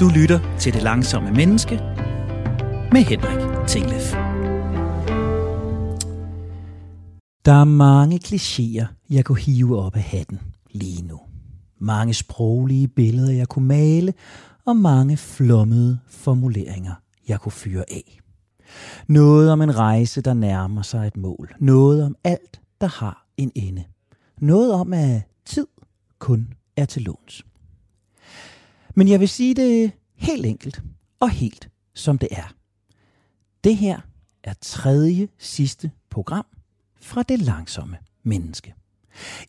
Du lytter til Det Langsomme Menneske med Henrik Tinglef. Der er mange klichéer, jeg kunne hive op af hatten lige nu. Mange sproglige billeder, jeg kunne male, og mange flommede formuleringer, jeg kunne fyre af. Noget om en rejse, der nærmer sig et mål. Noget om alt, der har en ende. Noget om, at tid kun er til låns. Men jeg vil sige det helt enkelt og helt som det er. Det her er tredje sidste program fra det langsomme menneske.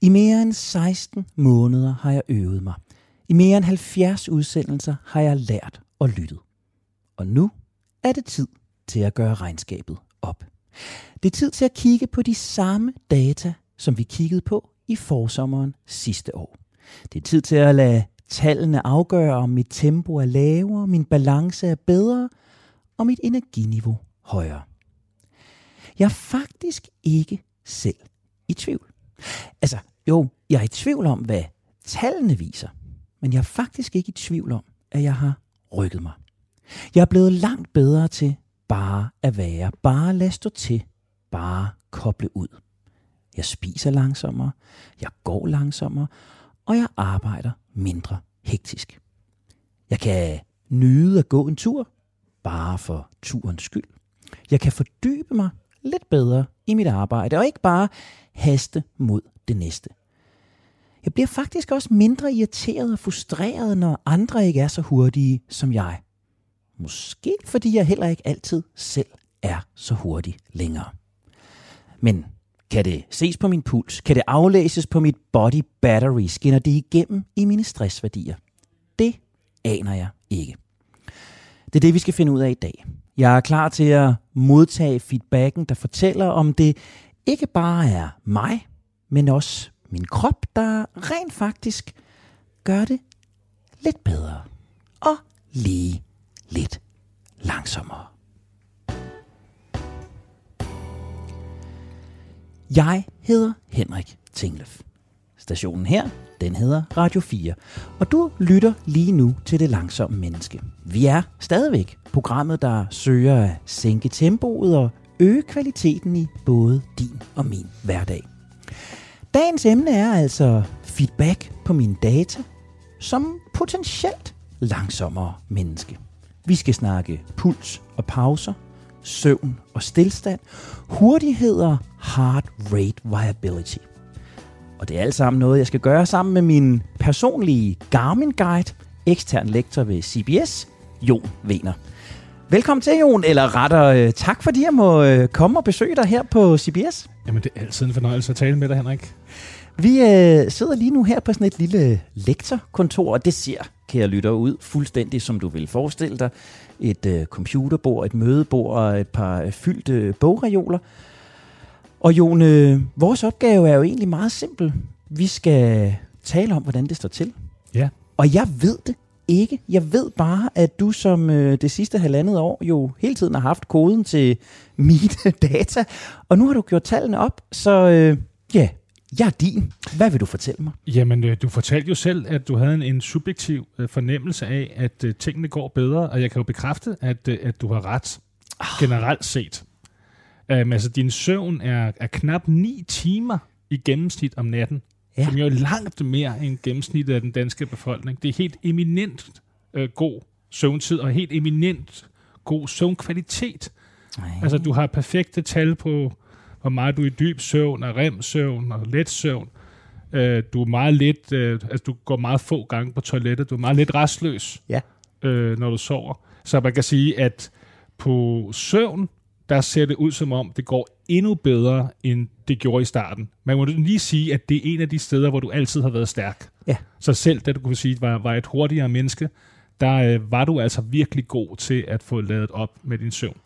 I mere end 16 måneder har jeg øvet mig. I mere end 70 udsendelser har jeg lært og lyttet. Og nu er det tid til at gøre regnskabet op. Det er tid til at kigge på de samme data, som vi kiggede på i forsommeren sidste år. Det er tid til at lade tallene afgør, om mit tempo er lavere, min balance er bedre og mit energiniveau højere. Jeg er faktisk ikke selv i tvivl. Altså, jo, jeg er i tvivl om, hvad tallene viser, men jeg er faktisk ikke i tvivl om, at jeg har rykket mig. Jeg er blevet langt bedre til bare at være, bare lade stå til, bare koble ud. Jeg spiser langsommere, jeg går langsommere, og jeg arbejder mindre hektisk. Jeg kan nyde at gå en tur, bare for turens skyld. Jeg kan fordybe mig lidt bedre i mit arbejde, og ikke bare haste mod det næste. Jeg bliver faktisk også mindre irriteret og frustreret, når andre ikke er så hurtige som jeg. Måske fordi jeg heller ikke altid selv er så hurtig længere. Men kan det ses på min puls? Kan det aflæses på mit body battery? Skinner det igennem i mine stressværdier? Det aner jeg ikke. Det er det, vi skal finde ud af i dag. Jeg er klar til at modtage feedbacken, der fortæller, om det ikke bare er mig, men også min krop, der rent faktisk gør det lidt bedre og lige lidt langsommere. Jeg hedder Henrik Tinglef. Stationen her, den hedder Radio 4, og du lytter lige nu til Det Langsomme Menneske. Vi er stadigvæk programmet, der søger at sænke tempoet og øge kvaliteten i både din og min hverdag. Dagens emne er altså feedback på mine data som potentielt langsommere menneske. Vi skal snakke puls og pauser, søvn og stillstand, hurtighed og heart rate variability. Og det er alt sammen noget, jeg skal gøre sammen med min personlige Garmin-guide, ekstern lektor ved CBS, Jon Vener. Velkommen til, Jon, eller retter tak fordi jeg må øh, komme og besøge dig her på CBS. Jamen, det er altid en fornøjelse at tale med dig, Henrik. Vi øh, sidder lige nu her på sådan et lille lektorkontor, og det ser, kære lytter, ud fuldstændig som du vil forestille dig. Et øh, computerbord, et mødebord og et par øh, fyldte bogreoler. Og Jon, øh, vores opgave er jo egentlig meget simpel. Vi skal tale om, hvordan det står til. Ja. Og jeg ved det ikke. Jeg ved bare, at du som øh, det sidste halvandet år jo hele tiden har haft koden til mine data. Og nu har du gjort tallene op, så øh, ja, jeg er din. Hvad vil du fortælle mig? Jamen, øh, du fortalte jo selv, at du havde en, en subjektiv øh, fornemmelse af, at øh, tingene går bedre, og jeg kan jo bekræfte, at, at du har ret generelt set. Um, altså, din søvn er, er knap 9 timer i gennemsnit om natten, Ja. som jo er langt mere end gennemsnittet af den danske befolkning. Det er helt eminent øh, god søvntid, og helt eminent god søvnkvalitet. Nej. Altså, du har perfekte tal på, hvor meget du er i dyb søvn, og rem-søvn, og let søvn. Øh, du er meget lidt, øh, altså du går meget få gange på toilettet, du er meget lidt restløs, Ja. øh, når du sover. Så man kan sige, at på søvn, der ser det ud som om, det går endnu bedre, end det gjorde i starten. Man må lige sige, at det er en af de steder, hvor du altid har været stærk. Ja. Så selv da du kunne sige, var, var et hurtigere menneske, der øh, var du altså virkelig god til at få lavet op med din søvn.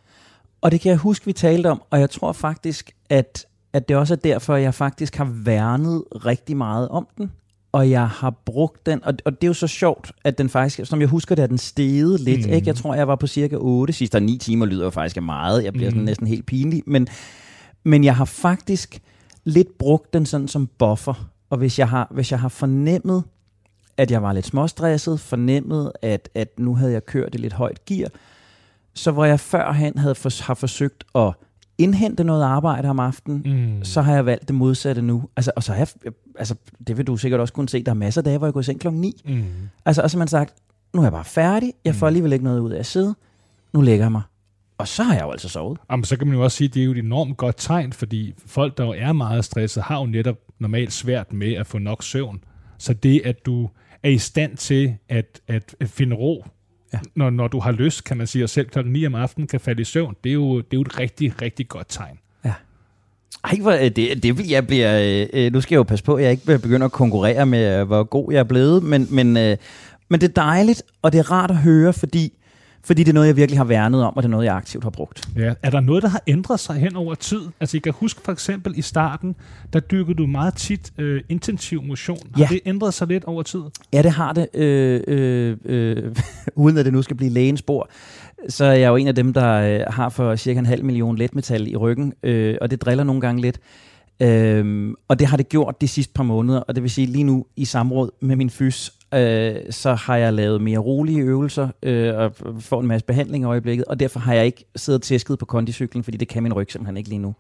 Og det kan jeg huske, vi talte om, og jeg tror faktisk, at, at det også er derfor, jeg faktisk har værnet rigtig meget om den, og jeg har brugt den, og, og det er jo så sjovt, at den faktisk, som jeg husker det, er den steget lidt, Mm. ikke? Jeg tror, jeg var på cirka 8 sidst, og 9 timer lyder jo faktisk meget, jeg bliver sådan Mm. næsten helt pinlig, men, men jeg har faktisk lidt brugt den sådan som buffer, og hvis jeg har, hvis jeg har fornemmet, at jeg var lidt småstresset, fornemmede, at, at nu havde jeg kørt i lidt højt gear. Så hvor jeg førhen havde for, har forsøgt at indhente noget arbejde om aftenen, mm. så har jeg valgt det modsatte nu. Altså, og så har jeg, altså, det vil du sikkert også kunne se, der er masser af dage, hvor jeg går i seng klokken 9. Mm. Altså, og så har man sagt, nu er jeg bare færdig, jeg får mm. alligevel ikke noget ud af at sidde, nu lægger jeg mig. Og så har jeg jo altså sovet. Jamen, så kan man jo også sige, at det er jo et enormt godt tegn, fordi folk, der jo er meget stresset, har jo netop normalt svært med at få nok søvn. Så det, at du er i stand til at, at finde ro, ja. når, når du har lyst, kan man sige, og selv klokken 9 om aftenen kan falde i søvn, det er jo, det er jo et rigtig, rigtig godt tegn. Ja. Ej, hvor, det, det jeg bliver, øh, nu skal jeg jo passe på, at jeg ikke begynder at konkurrere med, hvor god jeg er blevet, men, men, øh, men det er dejligt, og det er rart at høre, fordi fordi det er noget, jeg virkelig har værnet om, og det er noget, jeg aktivt har brugt. Ja. Er der noget, der har ændret sig hen over tid? Altså, jeg kan huske for eksempel i starten, der dyrkede du meget tit øh, intensiv motion. Har ja. det ændret sig lidt over tid? Ja, det har det. Øh, øh, øh, uden at det nu skal blive lægens spor, så er jeg jo en af dem, der øh, har for cirka en halv million letmetal i ryggen, øh, og det driller nogle gange lidt. Øhm, og det har det gjort de sidste par måneder, og det vil sige lige nu i samråd med min fys, øh, så har jeg lavet mere rolige øvelser øh, og får en masse behandling i øjeblikket, og derfor har jeg ikke siddet tæsket på kondicyklen, fordi det kan min ryg simpelthen ikke lige nu.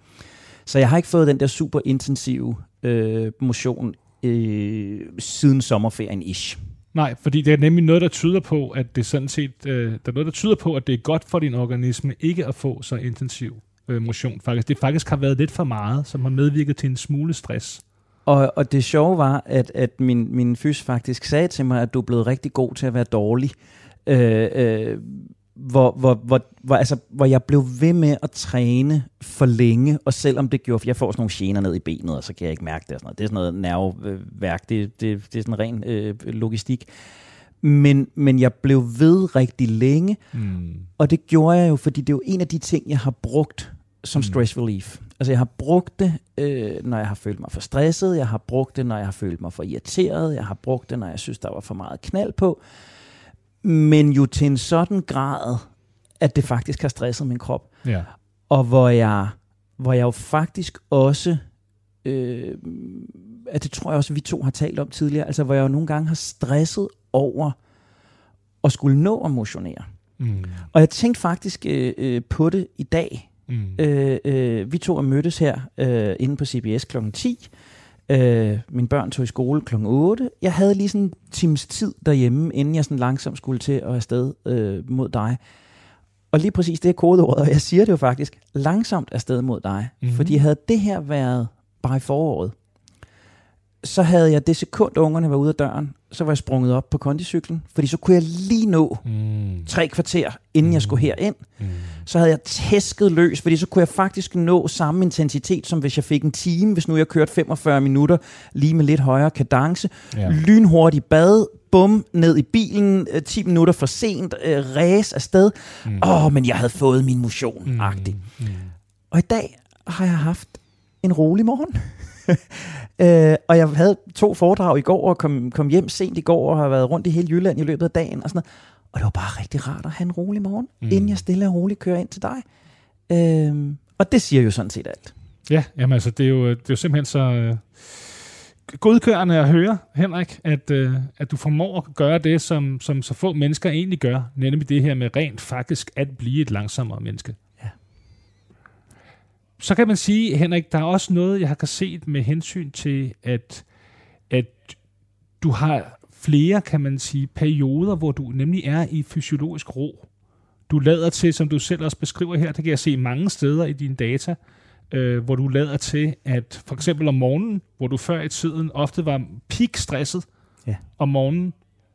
Så jeg har ikke fået den der super intensive øh, motion øh, siden sommerferien ish. Nej, fordi det er nemlig noget, der tyder på, at det sådan set, øh, der er noget, der tyder på, at det er godt for din organisme ikke at få så intensiv øh, motion. Faktisk. Det faktisk har været lidt for meget, som har medvirket til en smule stress. Og, og det sjove var, at, at min, min fys faktisk sagde til mig, at du er blevet rigtig god til at være dårlig. Øh, øh, hvor, hvor, hvor, hvor, altså, hvor jeg blev ved med at træne for længe, og selvom det gjorde, for jeg får sådan nogle gener ned i benet, og så kan jeg ikke mærke det. Og sådan noget. Det er sådan noget nerveværk, det, det, det er sådan ren øh, logistik. Men, men jeg blev ved rigtig længe, mm. og det gjorde jeg jo, fordi det er jo en af de ting, jeg har brugt som mm. stress relief. Altså jeg har brugt det, øh, når jeg har følt mig for stresset, jeg har brugt det, når jeg har følt mig for irriteret, jeg har brugt det, når jeg synes, der var for meget knald på. Men jo til en sådan grad, at det faktisk har stresset min krop. Ja. Og hvor jeg, hvor jeg jo faktisk også, øh, at det tror jeg også, vi to har talt om tidligere, altså hvor jeg jo nogle gange har stresset over at skulle nå at motionere. Mm. Og jeg tænkte faktisk øh, øh, på det i dag, Mm. Øh, øh, vi to er mødtes her øh, inde på CBS kl. 10. Øh, mine børn tog i skole kl. 8. Jeg havde lige sådan en times tid derhjemme, inden jeg sådan langsomt skulle til at afsted øh, mod dig. Og lige præcis det er kodeordet, og jeg siger det jo faktisk, langsomt afsted mod dig. Mm-hmm. Fordi havde det her været bare i foråret, så havde jeg det sekund, ungerne var ude af døren, så var jeg sprunget op på kondicyklen, fordi så kunne jeg lige nå mm. tre kvarter, inden mm. jeg skulle herind. Mm. Så havde jeg tæsket løs, fordi så kunne jeg faktisk nå samme intensitet, som hvis jeg fik en time, hvis nu jeg kørte 45 minutter, lige med lidt højere kadence. Ja. Lynhurtigt bad, bum, ned i bilen, 10 øh, minutter for sent, øh, ræs afsted. Åh, mm. oh, men jeg havde fået min motion, mm. mm. Og i dag har jeg haft en rolig morgen. øh, og jeg havde to foredrag i går, og kom, kom hjem sent i går, og har været rundt i hele Jylland i løbet af dagen, og sådan noget. Og det var bare rigtig rart at have en rolig morgen, mm. inden jeg stille og roligt kører ind til dig. Øh, og det siger jo sådan set alt. Ja, jamen altså, det er jo, det er jo simpelthen så øh, godkørende at høre, Henrik, at, øh, at du formår at gøre det, som, som så få mennesker egentlig gør, nemlig det her med rent faktisk at blive et langsommere menneske så kan man sige, Henrik, der er også noget, jeg har set med hensyn til, at, at du har flere, kan man sige, perioder, hvor du nemlig er i fysiologisk ro. Du lader til, som du selv også beskriver her, det kan jeg se mange steder i dine data, øh, hvor du lader til, at for eksempel om morgenen, hvor du før i tiden ofte var peak stresset ja. om morgenen,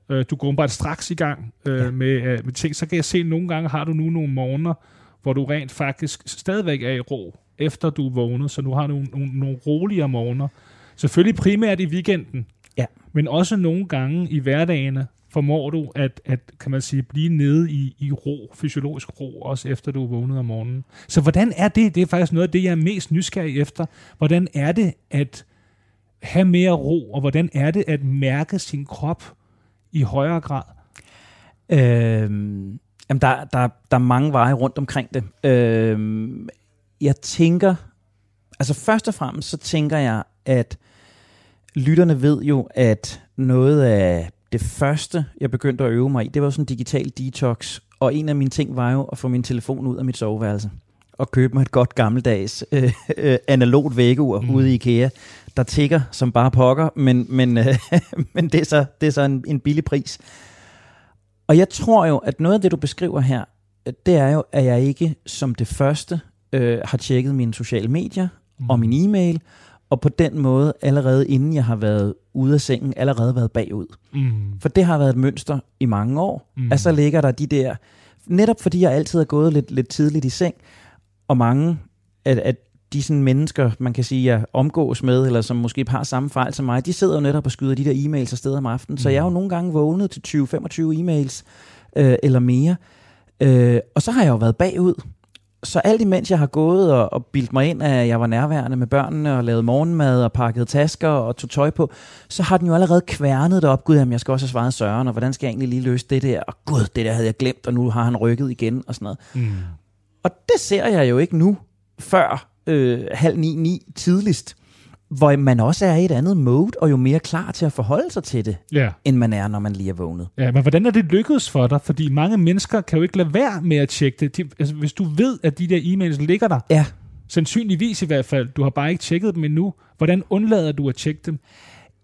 øh, du går bare straks i gang øh, ja. med, øh, med ting, så kan jeg se, at nogle gange har du nu nogle morgener, hvor du rent faktisk stadigvæk er i ro efter du er vågnet, så nu har nogle, nogle, nogle roligere morgener. Selvfølgelig primært i weekenden, ja. men også nogle gange i hverdagene formår du at, at kan man sige, blive nede i, i ro, fysiologisk ro, også efter du er vågnet om morgenen. Så hvordan er det? Det er faktisk noget af det, jeg er mest nysgerrig efter. Hvordan er det at have mere ro, og hvordan er det at mærke sin krop i højere grad? Øhm, jamen der, der, der er mange veje rundt omkring det. Øhm, jeg tænker, altså først og fremmest så tænker jeg, at lytterne ved jo, at noget af det første, jeg begyndte at øve mig i, det var sådan en digital detox. Og en af mine ting var jo at få min telefon ud af mit soveværelse og købe mig et godt gammeldags øh, øh, analogt vækkeur mm. ude i IKEA, der tigger som bare pokker, men, men, øh, men det er så, det er så en, en billig pris. Og jeg tror jo, at noget af det, du beskriver her, det er jo, at jeg ikke som det første øh, har tjekket mine sociale medier mm. og min e-mail, og på den måde, allerede inden jeg har været ude af sengen, allerede været bagud. Mm. For det har været et mønster i mange år, mm. at så ligger der de der, netop fordi jeg altid er gået lidt, lidt tidligt i seng, og mange af, af de sådan mennesker, man kan sige, jeg omgås med, eller som måske har samme fejl som mig, de sidder jo netop og skyder de der e-mails afsted om aftenen. Mm. Så jeg er jo nogle gange vågnet til 20-25 e-mails øh, eller mere. Øh, og så har jeg jo været bagud. Så alt imens jeg har gået og, og bildt mig ind, at jeg var nærværende med børnene og lavet morgenmad og pakket tasker og tog tøj på, så har den jo allerede kværnet det op. Gud, jamen, jeg skal også have svaret Søren, og hvordan skal jeg egentlig lige løse det der? Og gud, det der havde jeg glemt, og nu har han rykket igen og sådan noget. Mm. Og det ser jeg jo ikke nu, før øh, halv ni, ni tidligst, hvor man også er i et andet mode, og jo mere klar til at forholde sig til det, ja. end man er, når man lige er vågnet. Ja, men hvordan er det lykkedes for dig? Fordi mange mennesker kan jo ikke lade være med at tjekke det. De, altså, hvis du ved, at de der e-mails ligger der, ja. sandsynligvis i hvert fald, du har bare ikke tjekket dem endnu, hvordan undlader du at tjekke dem?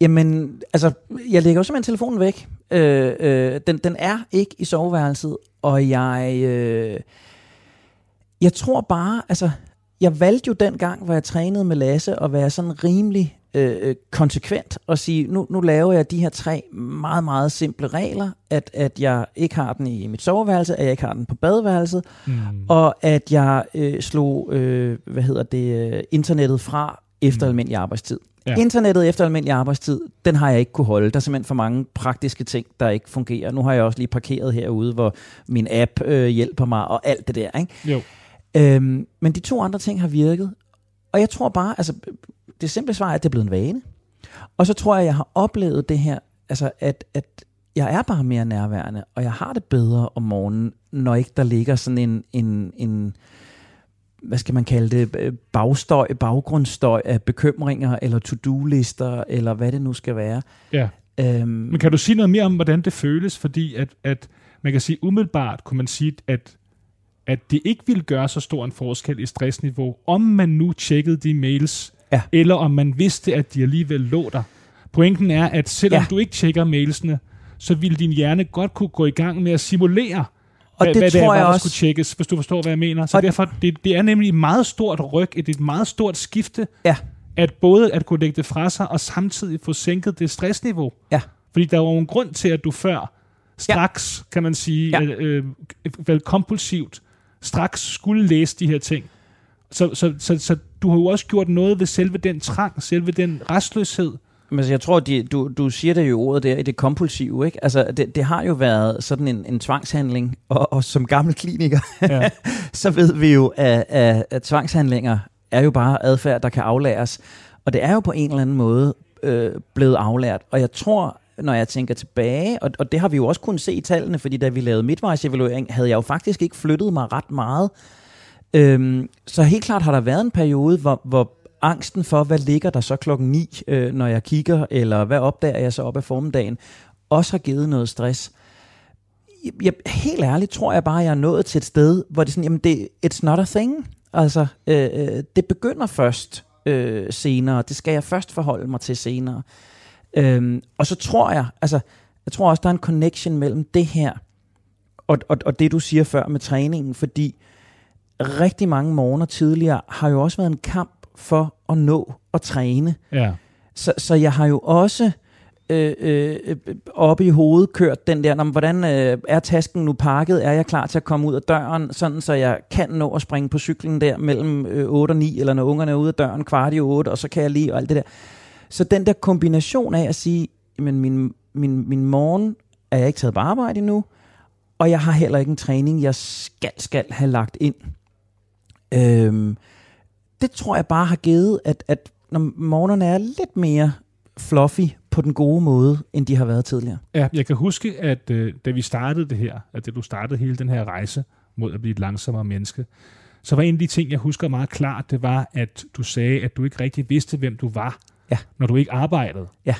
Jamen, altså, jeg lægger jo simpelthen telefonen væk. Øh, øh, den, den er ikke i soveværelset, og jeg... Øh, jeg tror bare, altså, jeg valgte jo dengang, hvor jeg trænede med Lasse, at være sådan rimelig øh, øh, konsekvent og sige, nu, nu laver jeg de her tre meget, meget simple regler, at, at jeg ikke har den i mit soveværelse, at jeg ikke har den på badeværelset, mm. og at jeg øh, slog, øh, hvad hedder det, øh, internettet fra efter mm. almindelig arbejdstid. Ja. Internettet efter almindelig arbejdstid, den har jeg ikke kunne holde. Der er simpelthen for mange praktiske ting, der ikke fungerer. Nu har jeg også lige parkeret herude, hvor min app øh, hjælper mig og alt det der. Ikke? Jo. Øhm, men de to andre ting har virket. Og jeg tror bare, altså det simple svar er, at det er blevet en vane. Og så tror jeg, at jeg har oplevet det her, altså at, at jeg er bare mere nærværende, og jeg har det bedre om morgenen, når ikke der ligger sådan en, en, en hvad skal man kalde det, bagstøj, baggrundsstøj af bekymringer, eller to-do-lister, eller hvad det nu skal være. Ja. Øhm, Men kan du sige noget mere om, hvordan det føles? Fordi at, at man kan sige, umiddelbart kunne man sige, at at det ikke ville gøre så stor en forskel i stressniveau, om man nu tjekkede de mails, ja. eller om man vidste, at de alligevel lå der. Pointen er, at selvom ja. du ikke tjekker mailsene, så vil din hjerne godt kunne gå i gang med at simulere, og hvad, det hvad tror det er, jeg også. skulle tjekkes, hvis du forstår, hvad jeg mener. Så og derfor, det, det er nemlig et meget stort ryg, et, et meget stort skifte, ja. at både at kunne lægge det fra sig, og samtidig få sænket det stressniveau. Ja. Fordi der var jo en grund til, at du før straks, ja. kan man sige, ja. øh, øh, vel kompulsivt, straks skulle læse de her ting. Så, så, så, så du har jo også gjort noget ved selve den trang, selve den restløshed. Men jeg tror, de, du, du siger det jo ordet der i det kompulsive, ikke? Altså, det, det har jo været sådan en, en tvangshandling, og, og som gammel kliniker, ja. så ved vi jo, at, at, at tvangshandlinger er jo bare adfærd, der kan aflæres. Og det er jo på en eller anden måde øh, blevet aflært. Og jeg tror, når jeg tænker tilbage, og, og det har vi jo også kunnet se i tallene, fordi da vi lavede midtvejsevaluering, havde jeg jo faktisk ikke flyttet mig ret meget. Øhm, så helt klart har der været en periode, hvor, hvor angsten for, hvad ligger der så klokken 9, øh, når jeg kigger, eller hvad opdager jeg så op af formiddagen, også har givet noget stress. Jeg, helt ærligt tror jeg bare, at jeg er nået til et sted, hvor det er sådan, jamen det, it's not a thing. Altså, øh, øh det begynder først øh, senere. Det skal jeg først forholde mig til senere. Øhm, og så tror jeg, altså, jeg tror også, der er en connection mellem det her, og, og, og det du siger før med træningen, fordi rigtig mange morgener tidligere har jo også været en kamp for at nå at træne. Ja. Så, så jeg har jo også øh, øh, oppe i hovedet kørt den der, når, hvordan øh, er tasken nu pakket, er jeg klar til at komme ud af døren, sådan så jeg kan nå at springe på cyklen der mellem øh, 8 og 9, eller når ungerne er ude af døren kvart i 8, og så kan jeg lige og alt det der. Så den der kombination af at sige, men min, min, min morgen er jeg ikke taget på arbejde endnu, og jeg har heller ikke en træning, jeg skal, skal have lagt ind. Øhm, det tror jeg bare har givet, at, at når morgenerne er lidt mere fluffy på den gode måde, end de har været tidligere. Ja, jeg kan huske, at øh, da vi startede det her, at da du startede hele den her rejse mod at blive et langsommere menneske, så var en af de ting, jeg husker meget klart, det var, at du sagde, at du ikke rigtig vidste, hvem du var ja. når du ikke arbejdede. Ja.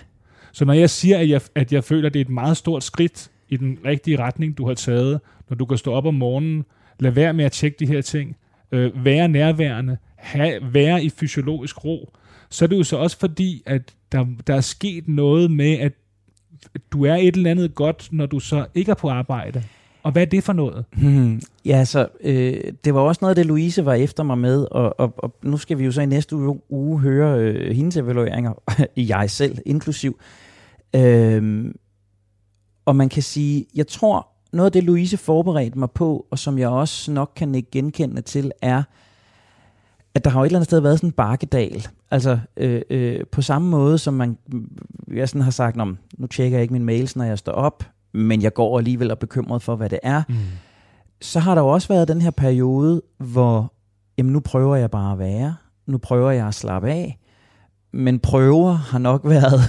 Så når jeg siger, at jeg, at jeg føler, at det er et meget stort skridt i den rigtige retning, du har taget, når du kan stå op om morgenen, lad være med at tjekke de her ting, øh, være nærværende, have, være i fysiologisk ro, så er det jo så også fordi, at der, der er sket noget med, at du er et eller andet godt, når du så ikke er på arbejde. Og hvad er det for noget? Hmm, ja, så øh, det var også noget af det, Louise var efter mig med, og, og, og nu skal vi jo så i næste uge, uge høre øh, hendes evalueringer, i jeg selv inklusiv. Øh, og man kan sige, jeg tror, noget af det, Louise forberedte mig på, og som jeg også nok kan ikke genkende til, er, at der har jo et eller andet sted været sådan en bakkedal. Altså øh, øh, på samme måde, som man, jeg sådan har sagt, om nu tjekker jeg ikke min mails, når jeg står op, men jeg går alligevel og bekymret for, hvad det er. Mm. Så har der jo også været den her periode, hvor jamen, nu prøver jeg bare at være. Nu prøver jeg at slappe af. Men prøver har nok været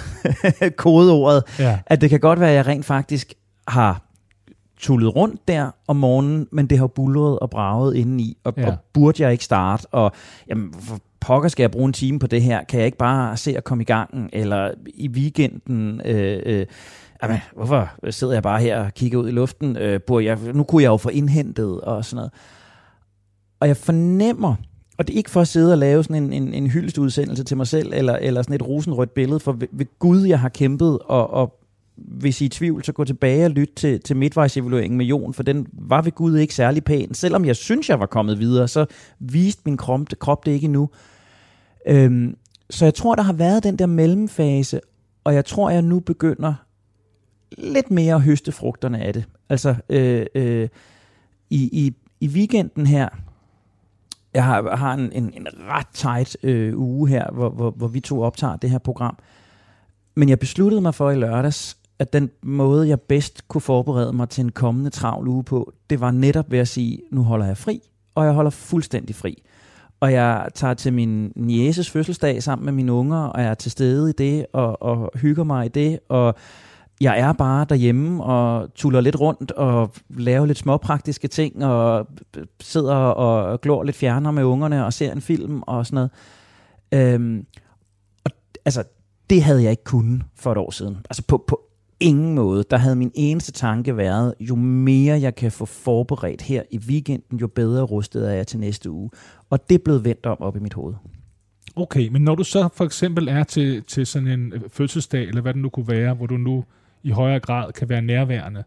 kodeordet. Ja. At det kan godt være, at jeg rent faktisk har tullet rundt der om morgenen, men det har bulret og braget indeni, og, ja. og burde jeg ikke starte, og jamen, for pokker skal jeg bruge en time på det her, kan jeg ikke bare se at komme i gang, eller i weekenden, øh, øh, jamen, hvorfor sidder jeg bare her og kigger ud i luften, øh, burde jeg, nu kunne jeg jo få indhentet, og sådan noget. Og jeg fornemmer, og det er ikke for at sidde og lave sådan en, en, en hyldstudsendelse til mig selv, eller, eller sådan et rosenrødt billede, for ved, ved Gud, jeg har kæmpet og, og hvis I er i tvivl, så gå tilbage og lyt til, til midtvejsevalueringen med Jon, for den var ved Gud ikke særlig pæn. Selvom jeg synes, jeg var kommet videre, så viste min krop, krop det ikke endnu. Øhm, så jeg tror, der har været den der mellemfase, og jeg tror, jeg nu begynder lidt mere at høste frugterne af det. Altså, øh, øh, i, i, i weekenden her, jeg har, har en, en, en ret tight øh, uge her, hvor, hvor, hvor vi to optager det her program. Men jeg besluttede mig for i lørdags, at den måde, jeg bedst kunne forberede mig til en kommende travl uge på, det var netop ved at sige, nu holder jeg fri, og jeg holder fuldstændig fri. Og jeg tager til min nieces fødselsdag sammen med mine unger, og jeg er til stede i det, og, og hygger mig i det, og jeg er bare derhjemme og tuller lidt rundt og laver lidt småpraktiske ting og sidder og glor lidt fjerner med ungerne og ser en film og sådan noget. Øhm, og altså, det havde jeg ikke kunnet for et år siden. Altså på, på ingen måde. Der havde min eneste tanke været, jo mere jeg kan få forberedt her i weekenden, jo bedre rustet er jeg til næste uge. Og det er blevet vendt om op i mit hoved. Okay, men når du så for eksempel er til, til sådan en øh, fødselsdag, eller hvad det nu kunne være, hvor du nu i højere grad kan være nærværende,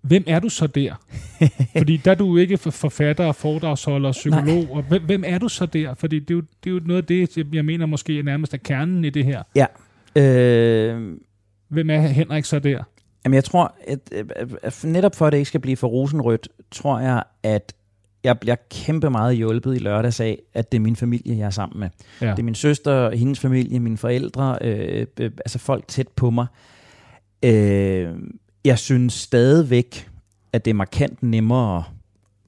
hvem er du så der? Fordi der er du ikke forfatter, foredragsholder, psykolog, og hvem, hvem er du så der? Fordi det er, jo, det er jo noget af det, jeg mener måske nærmest er kernen i det her. Ja. Øh, Hvem er Henrik så der? Jamen jeg tror, at, at netop for at det ikke skal blive for rosenrødt, tror jeg, at jeg bliver kæmpe meget hjulpet i lørdags af, at det er min familie, jeg er sammen med. Ja. Det er min søster, hendes familie, mine forældre, øh, øh, altså folk tæt på mig. Øh, jeg synes stadigvæk, at det er markant nemmere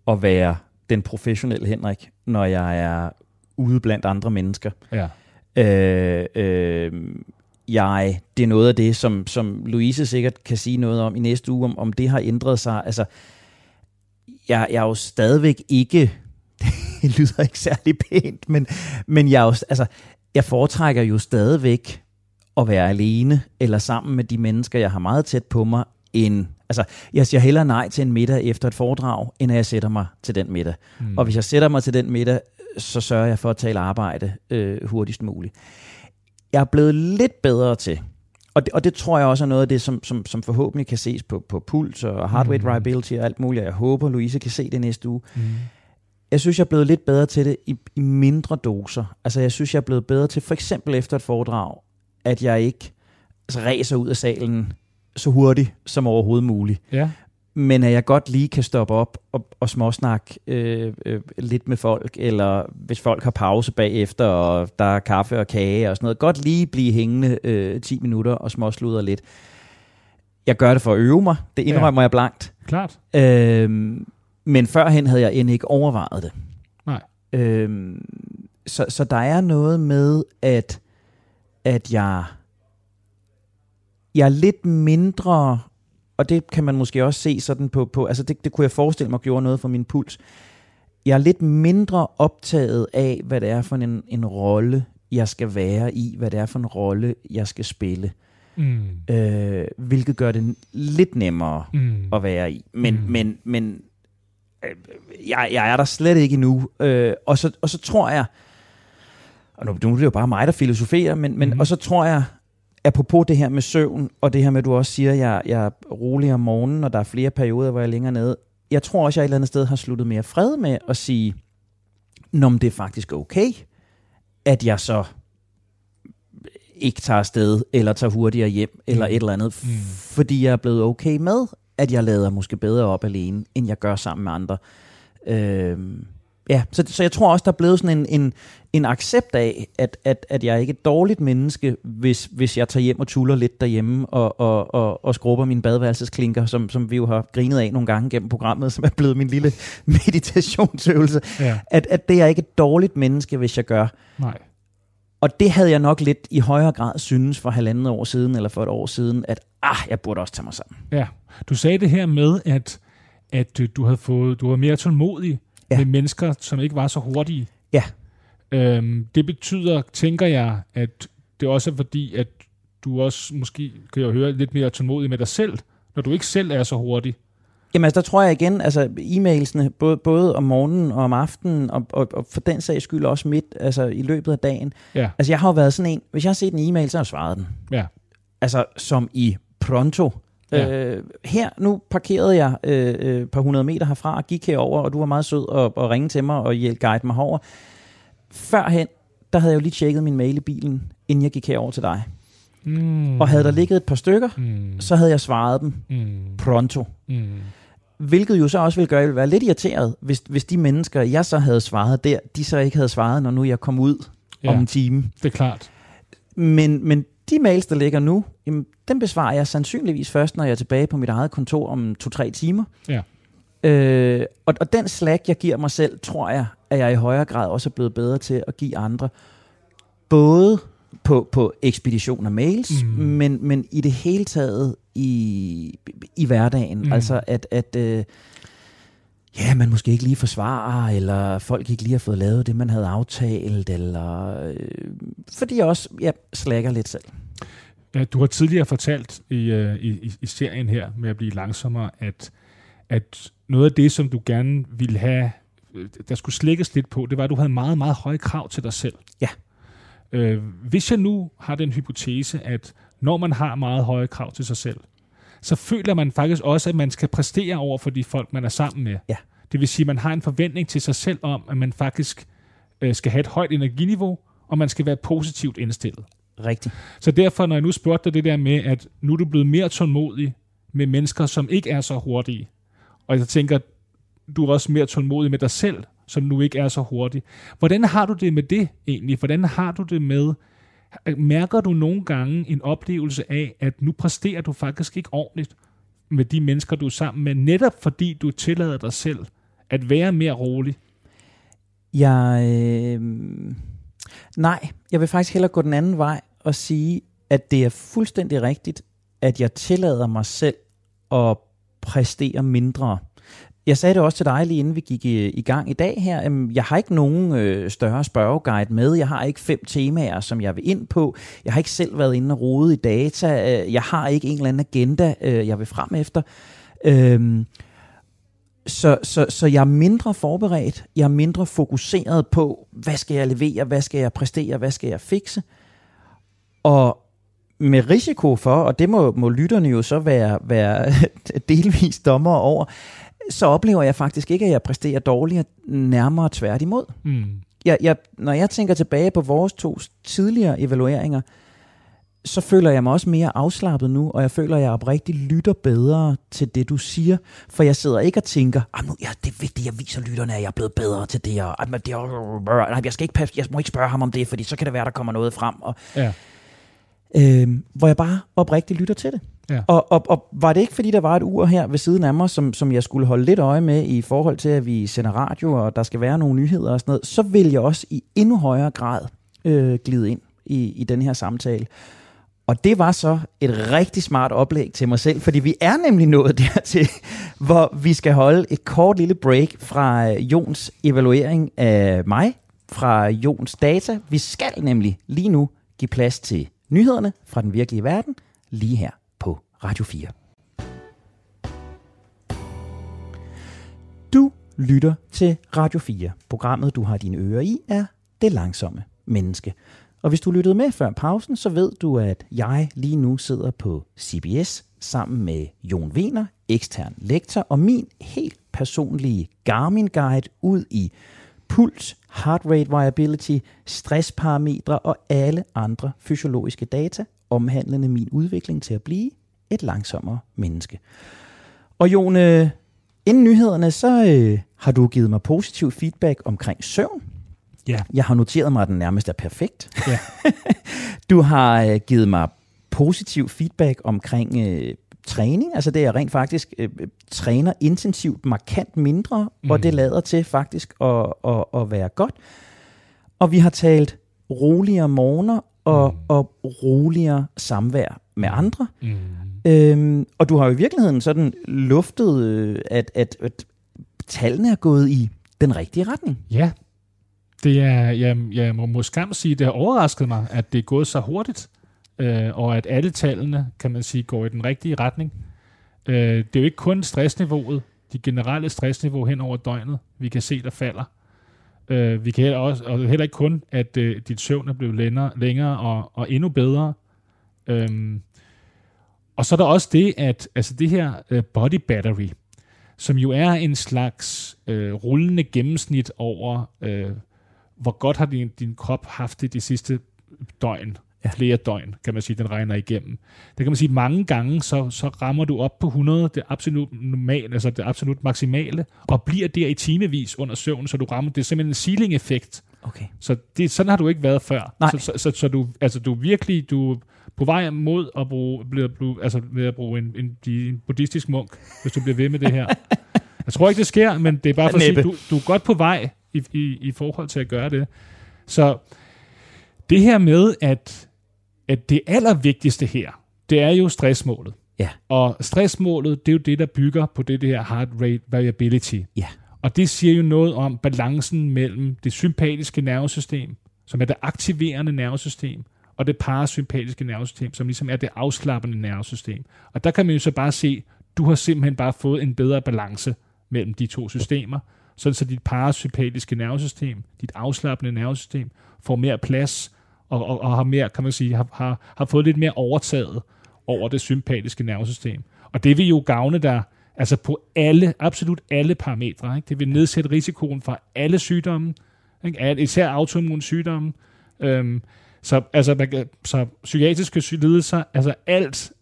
at være den professionelle Henrik, når jeg er ude blandt andre mennesker. Ja. Øh, øh, jeg, det er noget af det, som, som Louise sikkert kan sige noget om i næste uge, om, om det har ændret sig. Altså, jeg, jeg er jo stadigvæk ikke, det lyder ikke særlig pænt, men, men jeg, er jo, altså, jeg foretrækker jo stadigvæk at være alene, eller sammen med de mennesker, jeg har meget tæt på mig, end Altså, jeg siger hellere nej til en middag efter et foredrag, end at jeg sætter mig til den middag. Mm. Og hvis jeg sætter mig til den middag, så sørger jeg for at tale arbejde øh, hurtigst muligt jeg er blevet lidt bedre til, og det, og det tror jeg også er noget af det, som, som, som forhåbentlig kan ses på, på puls og heart rate mm. variability og alt muligt. Jeg håber, Louise kan se det næste uge. Mm. Jeg synes, jeg er blevet lidt bedre til det i, i mindre doser. Altså, jeg synes, jeg er blevet bedre til, for eksempel efter et foredrag, at jeg ikke altså, ræser ud af salen så hurtigt som overhovedet muligt. Ja men at jeg godt lige kan stoppe op og, og småsnakke øh, øh, lidt med folk, eller hvis folk har pause bagefter, og der er kaffe og kage og sådan noget, godt lige blive hængende øh, 10 minutter og småsludre lidt. Jeg gør det for at øve mig, det indrømmer ja. jeg blankt. Klart. Øh, men førhen havde jeg end ikke overvejet det. Nej. Øh, så, så der er noget med, at, at jeg, jeg er lidt mindre og det kan man måske også se sådan på, på altså det, det kunne jeg forestille mig gjorde noget for min puls. Jeg er lidt mindre optaget af, hvad det er for en, en rolle, jeg skal være i, hvad det er for en rolle, jeg skal spille. mm. øh, hvilket gør det lidt nemmere mm. at være i. Men, mm. men, men øh, jeg, jeg er der slet ikke endnu. Øh, og, så, og så tror jeg, og nu, nu er det jo bare mig, der filosoferer, men, men mm. og så tror jeg, apropos det her med søvn, og det her med, at du også siger, at jeg, jeg er rolig om morgenen, og der er flere perioder, hvor jeg er længere nede. Jeg tror også, jeg et eller andet sted har sluttet mere fred med at sige, når det er faktisk okay, at jeg så ikke tager afsted, eller tager hurtigere hjem, eller mm. et eller andet, mm. fordi jeg er blevet okay med, at jeg lader måske bedre op alene, end jeg gør sammen med andre. Øh, ja, så, så jeg tror også, der er blevet sådan en, en, en accept af, at, at, at jeg er ikke et dårligt menneske, hvis, hvis jeg tager hjem og tuller lidt derhjemme og, og, og, og skrubber mine badeværelsesklinker, som, som vi jo har grinet af nogle gange gennem programmet, som er blevet min lille meditationsøvelse. Ja. At, at det er ikke et dårligt menneske, hvis jeg gør. Nej. Og det havde jeg nok lidt i højere grad synes for halvandet år siden, eller for et år siden, at ah, jeg burde også tage mig sammen. Ja, du sagde det her med, at, at du havde fået, du var mere tålmodig ja. med mennesker, som ikke var så hurtige. Ja. Øhm, det betyder, tænker jeg, at det også er fordi, at du også måske, kan jeg høre, lidt mere tålmodig med dig selv, når du ikke selv er så hurtig. Jamen altså, der tror jeg igen, altså e-mailsene, både, både om morgenen og om aftenen, og, og, og for den sags skyld også midt, altså i løbet af dagen. Ja. Altså jeg har jo været sådan en, hvis jeg har set en e-mail, så har jeg svaret den. Ja. Altså som i pronto. Ja. Øh, her, nu parkerede jeg øh, øh, et par hundrede meter herfra og gik herover, og du var meget sød og, og ringe til mig og hjælpe guide mig herover. Førhen, der havde jeg jo lige tjekket min mail i bilen, inden jeg gik herover til dig. Mm. Og havde der ligget et par stykker, mm. så havde jeg svaret dem mm. pronto. Mm. Hvilket jo så også ville gøre, at jeg ville være lidt irriteret, hvis, hvis de mennesker, jeg så havde svaret der, de så ikke havde svaret, når nu jeg kom ud ja, om en time. det er klart. Men, men de mails, der ligger nu, jamen, dem besvarer jeg sandsynligvis først, når jeg er tilbage på mit eget kontor om to-tre timer. Ja. Øh, og, og den slag, jeg giver mig selv, tror jeg, at jeg i højere grad også er blevet bedre til at give andre. Både på, på ekspedition af mails, mm. men, men i det hele taget i, i hverdagen. Mm. Altså at, at øh, ja, man måske ikke lige forsvarer, eller folk ikke lige har fået lavet det, man havde aftalt, eller øh, fordi jeg også ja, slækker lidt selv. Ja, du har tidligere fortalt i, uh, i, i serien her med at blive langsommere, at, at noget af det, som du gerne ville have, der skulle slækkes lidt på, det var, at du havde meget, meget høje krav til dig selv. Ja. Øh, hvis jeg nu har den hypotese, at når man har meget høje krav til sig selv, så føler man faktisk også, at man skal præstere over for de folk, man er sammen med. Ja. Det vil sige, at man har en forventning til sig selv om, at man faktisk øh, skal have et højt energiniveau, og man skal være positivt indstillet. Rigtigt. Så derfor, når jeg nu spurgte dig det der med, at nu er du blevet mere tålmodig med mennesker, som ikke er så hurtige, og jeg tænker, du er også mere tålmodig med dig selv, som nu ikke er så hurtig. Hvordan har du det med det egentlig? Hvordan har du det med, mærker du nogle gange en oplevelse af, at nu præsterer du faktisk ikke ordentligt med de mennesker, du er sammen med, netop fordi du tillader dig selv at være mere rolig? Jeg, øh, nej, jeg vil faktisk hellere gå den anden vej og sige, at det er fuldstændig rigtigt, at jeg tillader mig selv at præstere mindre. Jeg sagde det også til dig lige inden vi gik i, i gang i dag her. Øhm, jeg har ikke nogen øh, større spørgeguide med. Jeg har ikke fem temaer, som jeg vil ind på. Jeg har ikke selv været inde og rode i data. Øh, jeg har ikke en eller anden agenda, øh, jeg vil frem efter. Øhm, så, så, så jeg er mindre forberedt. Jeg er mindre fokuseret på, hvad skal jeg levere, hvad skal jeg præstere, hvad skal jeg fikse. Og med risiko for, og det må, må lytterne jo så være, være delvis dommer over, så oplever jeg faktisk ikke, at jeg præsterer dårligere, nærmere tværtimod. Mm. Jeg, jeg, når jeg tænker tilbage på vores to tidligere evalueringer, så føler jeg mig også mere afslappet nu, og jeg føler, at jeg oprigtigt lytter bedre til det, du siger. For jeg sidder ikke og tænker, ah, nu, ja, det er vigtigt, jeg viser lytterne, at jeg er blevet bedre til det, og ah, det er, nej, jeg, skal ikke, jeg må ikke spørge ham om det, fordi så kan det være, der kommer noget frem. Og, ja. øh, hvor jeg bare oprigtigt lytter til det. Ja. Og, og, og var det ikke, fordi der var et ur her ved siden af mig, som, som jeg skulle holde lidt øje med i forhold til, at vi sender radio, og der skal være nogle nyheder og sådan noget, så vil jeg også i endnu højere grad øh, glide ind i, i den her samtale. Og det var så et rigtig smart oplæg til mig selv, fordi vi er nemlig nået dertil, hvor vi skal holde et kort lille break fra øh, Jons evaluering af mig, fra Jons data. Vi skal nemlig lige nu give plads til nyhederne fra den virkelige verden. lige her Radio 4. Du lytter til Radio 4. Programmet, du har dine ører i, er Det Langsomme Menneske. Og hvis du lyttede med før pausen, så ved du, at jeg lige nu sidder på CBS sammen med Jon Vener, ekstern lektor, og min helt personlige Garmin-guide ud i puls, heart rate variability, stressparametre og alle andre fysiologiske data, omhandlende min udvikling til at blive et langsommere menneske. Og Jon, øh, inden nyhederne, så øh, har du givet mig positiv feedback omkring søvn. Ja. Jeg har noteret mig, at den nærmest er perfekt. Ja. du har øh, givet mig positiv feedback omkring øh, træning. Altså det er rent faktisk øh, træner intensivt markant mindre, mm. og det lader til faktisk at, at, at være godt. Og vi har talt roligere morgener og, mm. og roligere samvær med andre. Mm. Øhm, og du har jo i virkeligheden sådan luftet, øh, at, at, at tallene er gået i den rigtige retning. Ja, det er, jeg, jeg må, må skam sige, det har overrasket mig, at det er gået så hurtigt, øh, og at alle tallene, kan man sige, går i den rigtige retning. Øh, det er jo ikke kun stressniveauet, de generelle stressniveau hen over døgnet, vi kan se, der falder. Øh, vi kan heller, også, og heller ikke kun, at øh, dit søvn er blevet længere, længere og, og endnu bedre. Øhm, og så er der også det, at altså det her øh, body battery, som jo er en slags øh, rullende gennemsnit over, øh, hvor godt har din, din krop haft det de sidste døgn, ja. flere døgn, kan man sige, den regner igennem. Det kan man sige, mange gange, så, så rammer du op på 100, det absolut normale, altså det absolut maksimale, og bliver der i timevis under søvn, så du rammer, det er simpelthen en ceiling-effekt. Okay. Så det, sådan har du ikke været før. Nej. Så, så, så, så du, altså du virkelig, du på vej mod at bruge, blive, blive, altså ved at bruge en, en, en buddhistisk munk, hvis du bliver ved med det her. Jeg tror ikke, det sker, men det er bare for at sige, du, du er godt på vej i, i, i forhold til at gøre det. Så det her med, at, at det allervigtigste her, det er jo stressmålet. Ja. Og stressmålet, det er jo det, der bygger på det, det her heart rate variability. Ja. Og det siger jo noget om balancen mellem det sympatiske nervesystem, som er det aktiverende nervesystem, og det parasympatiske nervesystem, som ligesom er det afslappende nervesystem. Og der kan man jo så bare se, du har simpelthen bare fået en bedre balance mellem de to systemer, sådan så dit parasympatiske nervesystem, dit afslappende nervesystem, får mere plads, og, og, og har mere, kan man sige, har, har, har fået lidt mere overtaget over det sympatiske nervesystem. Og det vil jo gavne dig altså på alle, absolut alle parametre. Ikke? Det vil nedsætte risikoen for alle sygdomme, ikke? Især autoimmune sygdomme. Øhm, så, altså, man så psykiatriske lidelser, altså alt,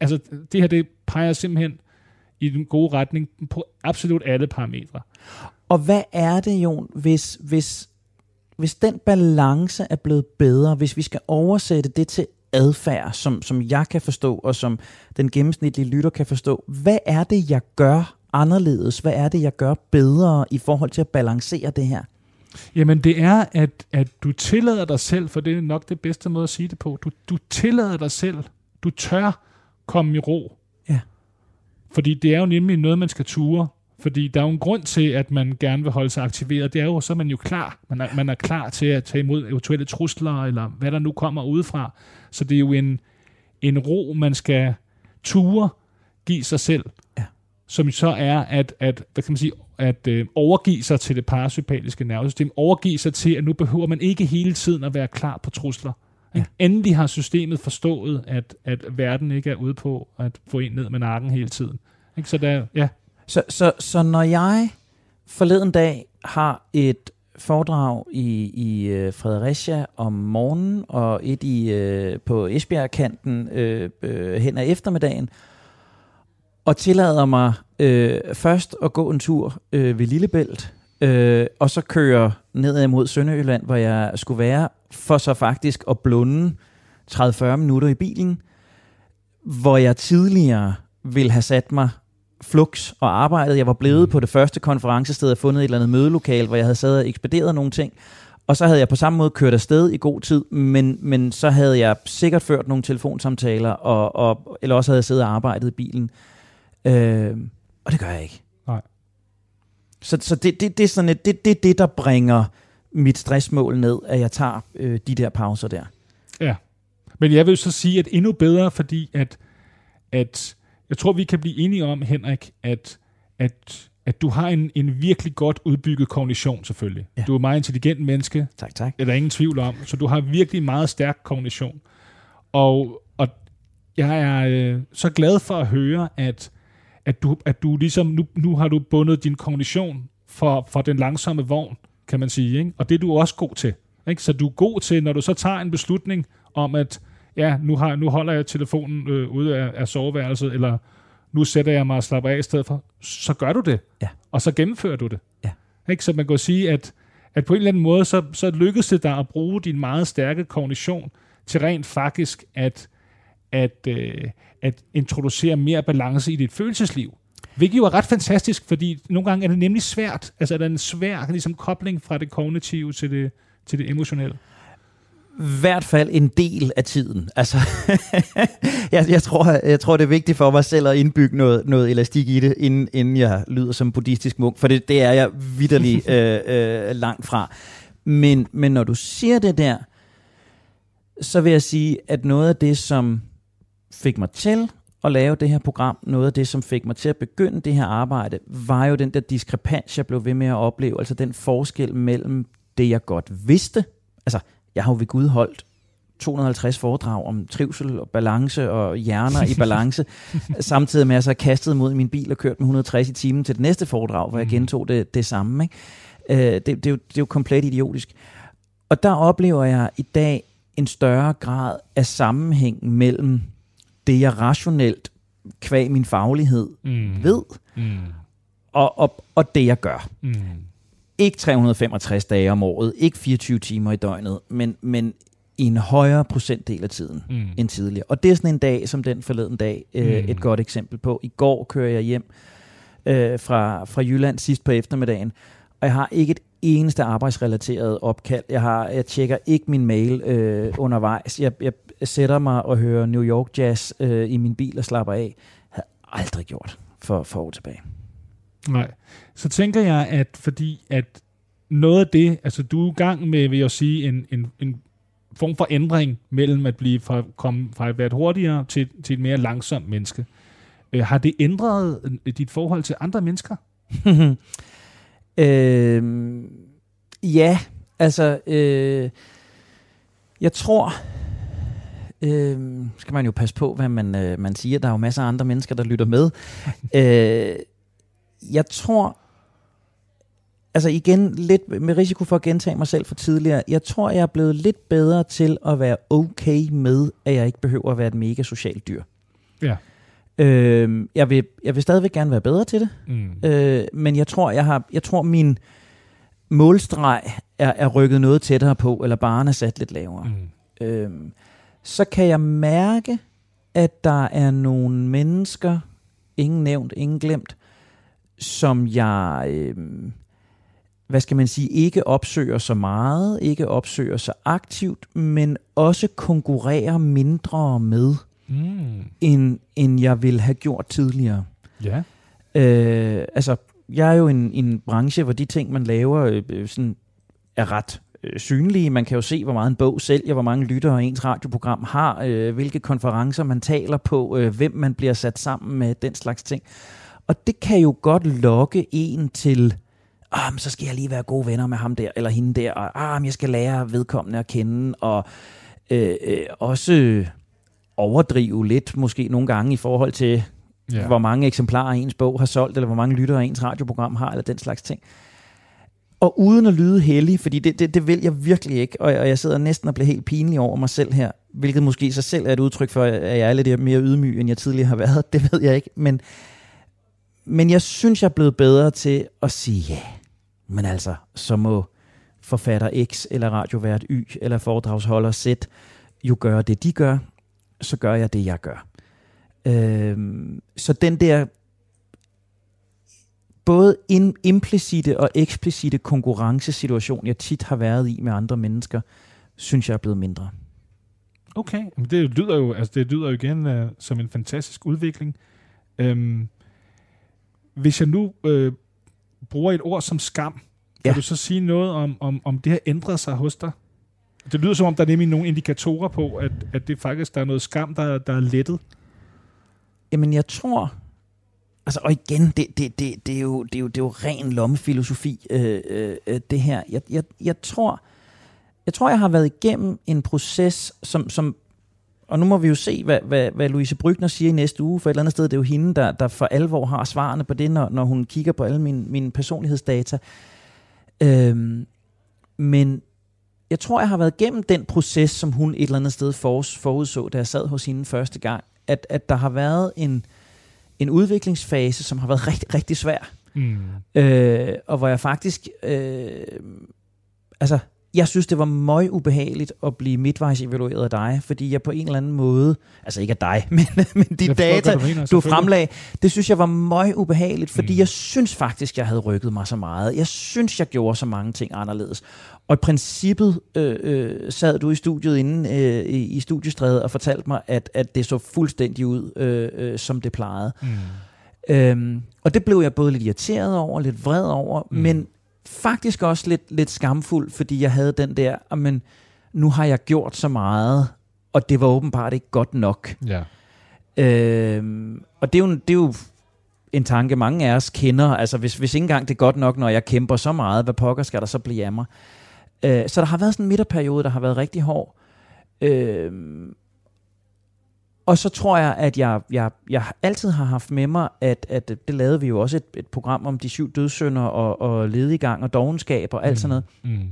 altså det her, det peger simpelthen i den gode retning på absolut alle parametre. Og hvad er det, Jon, hvis, hvis, hvis den balance er blevet bedre, hvis vi skal oversætte det til adfærd, som, som jeg kan forstå, og som den gennemsnitlige lytter kan forstå, hvad er det, jeg gør anderledes? Hvad er det, jeg gør bedre i forhold til at balancere det her? Jamen det er, at, at du tillader dig selv, for det er nok det bedste måde at sige det på, du, du tillader dig selv, du tør komme i ro. Ja. Fordi det er jo nemlig noget, man skal ture. Fordi der er jo en grund til, at man gerne vil holde sig aktiveret. Det er jo, så er man jo klar. Man er, man er klar til at tage imod eventuelle trusler, eller hvad der nu kommer udefra. Så det er jo en, en ro, man skal ture give sig selv. Ja. Som så er at, at, hvad kan man sige, at øh, overgive sig til det parasympatiske nervesystem. Overgive sig til, at nu behøver man ikke hele tiden at være klar på trusler. Ja. Endelig har systemet forstået, at, at verden ikke er ude på at få en ned med nakken hele tiden. Ikke? Så der, ja, Så, så, så når jeg forleden dag har et foredrag i, i øh, Fredericia om morgenen, og et i, øh, på Esbjerg-kanten øh, øh, hen ad eftermiddagen, og tillader mig øh, først at gå en tur øh, ved Lillebælt, øh, og så køre ned mod Sønderjylland, hvor jeg skulle være, for så faktisk at blunde 30-40 minutter i bilen, hvor jeg tidligere ville have sat mig flux og arbejdet. Jeg var blevet på det første konferencested og fundet et eller andet mødelokal, hvor jeg havde sad og ekspederet nogle ting. Og så havde jeg på samme måde kørt afsted i god tid, men, men så havde jeg sikkert ført nogle telefonsamtaler, og, og, eller også havde jeg siddet og arbejdet i bilen. Øh, og det gør jeg ikke. Nej. Så, så det, det, det er sådan et, det, det det, der bringer mit stressmål ned, at jeg tager øh, de der pauser der. Ja. Men jeg vil så sige, at endnu bedre, fordi at, at jeg tror, vi kan blive enige om, Henrik, at, at, at du har en, en virkelig godt udbygget kognition, selvfølgelig. Ja. Du er et meget intelligent menneske, Tak, tak. er der ingen tvivl om. Så du har virkelig meget stærk kognition. Og, og jeg er øh, så glad for at høre, at, at, du, at du ligesom, nu, nu har du bundet din kognition for, for den langsomme vogn, kan man sige. Ikke? Og det er du også god til. Ikke? Så du er god til, når du så tager en beslutning om, at ja, nu, har, nu holder jeg telefonen øh, ude af, af soveværelset, eller nu sætter jeg mig og slapper af i stedet for, så gør du det. Ja. Og så gennemfører du det. Ja. Ikke? Så man kan sige, at, at på en eller anden måde, så, så lykkedes det dig at bruge din meget stærke kognition til rent faktisk at, at, øh, at introducere mere balance i dit følelsesliv. Hvilket jo er ret fantastisk, fordi nogle gange er det nemlig svært. Altså er der en svær ligesom, kobling fra det kognitive til det, til det emotionelle. Hvert fald en del af tiden. Altså, jeg, jeg, tror, jeg tror, det er vigtigt for mig selv at indbygge noget, noget elastik i det, inden, inden jeg lyder som buddhistisk munk, for det, det er jeg vidderlig øh, øh, langt fra. Men, men når du siger det der, så vil jeg sige, at noget af det, som fik mig til at lave det her program, noget af det, som fik mig til at begynde det her arbejde, var jo den der diskrepans, jeg blev ved med at opleve, altså den forskel mellem det, jeg godt vidste, altså jeg har jo ved Gud holdt 250 foredrag om trivsel og balance og hjerner i balance, samtidig med at jeg så kastet mod min bil og kørt med 160 i timen til det næste foredrag, hvor jeg gentog det, det samme. Ikke? Øh, det, det, er jo, det er jo komplet idiotisk. Og der oplever jeg i dag en større grad af sammenhæng mellem det, jeg rationelt, kvæg min faglighed, Mm. ved, Mm. og, og, og det, jeg gør. Mm. Ikke 365 dage om året, ikke 24 timer i døgnet, men, men i en højere procentdel af tiden Mm. end tidligere. Og det er sådan en dag, som den forleden dag, øh, Mm. et godt eksempel på. I går kører jeg hjem øh, fra, fra Jylland sidst på eftermiddagen, og jeg har ikke et eneste arbejdsrelateret opkald. Jeg, har, jeg tjekker ikke min mail øh, undervejs. Jeg, jeg sætter mig og hører New York Jazz øh, i min bil og slapper af. Havde aldrig gjort for, for år tilbage. Nej. Så tænker jeg, at fordi at noget af det, altså du er i gang med, vil jeg sige, en, en, en form for ændring mellem at blive fra, komme fra at være et hurtigere til, til et mere langsomt menneske. Øh, har det ændret øh, dit forhold til andre mennesker? øh, ja, altså, øh, jeg tror, øh, skal man jo passe på, hvad man, øh, man siger. Der er jo masser af andre mennesker, der lytter med. øh, jeg tror, altså igen, lidt med risiko for at gentage mig selv for tidligere, jeg tror, jeg er blevet lidt bedre til at være okay med, at jeg ikke behøver at være et mega socialt dyr. Ja. Øh, jeg, vil, jeg vil stadigvæk gerne være bedre til det. Mm. Øh, men jeg tror, jeg har, jeg tror min målstreg er, er rykket noget tættere på, eller baren er sat lidt lavere. Mm. Øhm, så kan jeg mærke, at der er nogle mennesker, ingen nævnt, ingen glemt, som jeg, øhm, hvad skal man sige, ikke opsøger så meget, ikke opsøger så aktivt, men også konkurrerer mindre med, Mm. end, end jeg ville have gjort tidligere. Ja. Øh, altså, jeg er jo en, en branche, hvor de ting, man laver, øh, øh, sådan, er ret øh, synlige. Man kan jo se, hvor meget en bog sælger, hvor mange lyttere ens radioprogram har, øh, hvilke konferencer man taler på, øh, hvem man bliver sat sammen med, den slags ting. Og det kan jo godt lokke en til, ah, men så skal jeg lige være gode venner med ham der, eller hende der, og ah, men jeg skal lære vedkommende at kende, og øh, øh, også overdrive lidt, måske nogle gange i forhold til, ja. hvor mange eksemplarer ens bog har solgt, eller hvor mange lyttere ens radioprogram har, eller den slags ting. Og uden at lyde heldig, fordi det, det, det vil jeg virkelig ikke, og jeg, og jeg sidder næsten og bliver helt pinlig over mig selv her, hvilket måske i sig selv er et udtryk for, at jeg er lidt mere ydmyg, end jeg tidligere har været, det ved jeg ikke, men, men jeg synes, jeg er blevet bedre til at sige ja. Men altså, så må forfatter X, eller radiovært Y, eller foredragsholder Z jo gøre det, de gør, så gør jeg det, jeg gør. Øh, så den der både in, implicite og eksplicite konkurrencesituation, jeg tit har været i med andre mennesker, synes jeg er blevet mindre. Okay, men det lyder jo, altså det lyder jo igen uh, som en fantastisk udvikling. Um, hvis jeg nu uh, bruger et ord som skam, kan Ja. du så sige noget om, om, om det har ændret sig hos dig? Det lyder som om, der er nemlig nogle indikatorer på, at, at det faktisk der er noget skam, der, der er lettet. Jamen, jeg tror... Altså, og igen, det, det, det, det, er, jo, det, er, jo, det er jo ren lommefilosofi, øh, øh, øh, det her. Jeg, jeg, jeg, tror, jeg tror, jeg har været igennem en proces, som, som og nu må vi jo se, hvad, hvad, hvad Louise Brygner siger i næste uge, for et eller andet sted, det er jo hende, der, der for alvor har svarene på det, når, når hun kigger på alle mine, mine personlighedsdata. Øhm, men jeg tror, jeg har været igennem den proces, som hun et eller andet sted forudså, da jeg sad hos hende første gang, at, at der har været en, en udviklingsfase, som har været rigtig, rigtig svær. Mm. Øh, og hvor jeg faktisk... Øh, altså, jeg synes, det var meget ubehageligt at blive midtvejs evalueret af dig, fordi jeg på en eller anden måde, altså ikke af dig, men, men de jeg data, du, mener, du fremlagde, det synes jeg var meget ubehageligt, fordi mm. jeg synes faktisk, jeg havde rykket mig så meget. Jeg synes, jeg gjorde så mange ting anderledes. Og i princippet øh, øh, sad du i studiet inde øh, i, i studiestrædet og fortalte mig, at, at det så fuldstændig ud, øh, øh, som det plejede. Mm. Øhm, og det blev jeg både lidt irriteret over, lidt vred over, mm. men faktisk også lidt, lidt skamfuld, fordi jeg havde den der, men nu har jeg gjort så meget, og det var åbenbart ikke godt nok. Ja. Øhm, og det er, jo, det er jo en tanke, mange af os kender. Altså, hvis, hvis ikke engang det er godt nok, når jeg kæmper så meget, hvad pokker skal der så blive af mig? Øh, så der har været sådan en midterperiode, der har været rigtig hård. Øh, og så tror jeg, at jeg, jeg, jeg altid har haft med mig, at, at det lavede vi jo også et, et program om de syv dødssynder og, og ledigang og dogenskab og alt mm. sådan noget. Mm.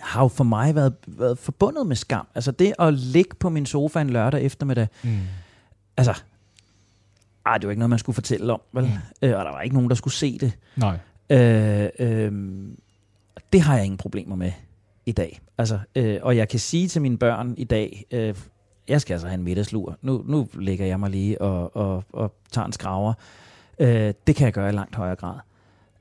Har jo for mig været, været forbundet med skam. Altså det at ligge på min sofa en lørdag eftermiddag. Mm. Altså, ej, det var ikke noget, man skulle fortælle om, vel? Mm. Øh, og der var ikke nogen, der skulle se det. Nej. Øh, øh, det har jeg ingen problemer med i dag. Altså, øh, og jeg kan sige til mine børn i dag, øh, jeg skal altså have en middagslur. Nu, nu lægger jeg mig lige og, og, og tager en skraver. Øh, det kan jeg gøre i langt højere grad.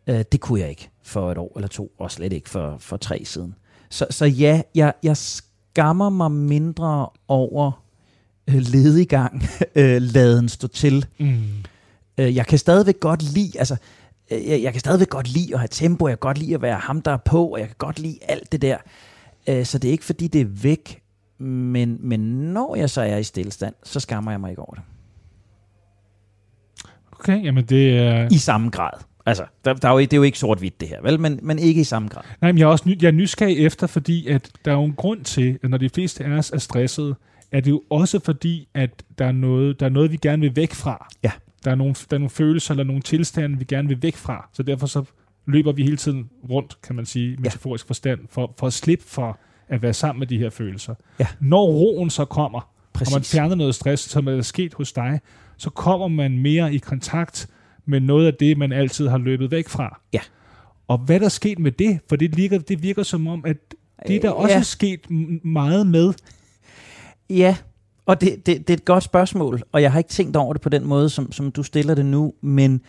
Øh, det kunne jeg ikke for et år eller to, og slet ikke for, for tre siden. Så, så ja, jeg, jeg skammer mig mindre over øh, ledigang, øh, laden stå til. Mm. Øh, jeg kan stadigvæk godt lide, altså, øh, jeg, jeg kan stadigvæk godt lide at have tempo, jeg kan godt lide at være ham, der er på, og jeg kan godt lide alt det der. Øh, så det er ikke fordi, det er væk, men, men når jeg så er i stillestand, så skammer jeg mig ikke over det. Okay, jamen det er... I samme grad. Altså, der, der er jo, det er jo ikke sort-hvidt det her, vel? Men, men ikke i samme grad. Nej, men jeg er også ny, jeg er nysgerrig efter, fordi at der er jo en grund til, at når de fleste af os er stressede, er det jo også fordi, at der er noget, der er noget vi gerne vil væk fra. Ja. Der er, nogle, der er nogle følelser eller nogle tilstande, vi gerne vil væk fra. Så derfor så løber vi hele tiden rundt, kan man sige, metaforisk ja. forstand, for, for at slippe for at være sammen med de her følelser. Ja. Når roen så kommer, Præcis. og man fjerner noget stress, som er sket hos dig, så kommer man mere i kontakt med noget af det, man altid har løbet væk fra. Ja. Og hvad der er sket med det? For det virker, det virker som om, at det er der også ja. sket meget med. Ja, og det, det, det er et godt spørgsmål, og jeg har ikke tænkt over det på den måde, som, som du stiller det nu, men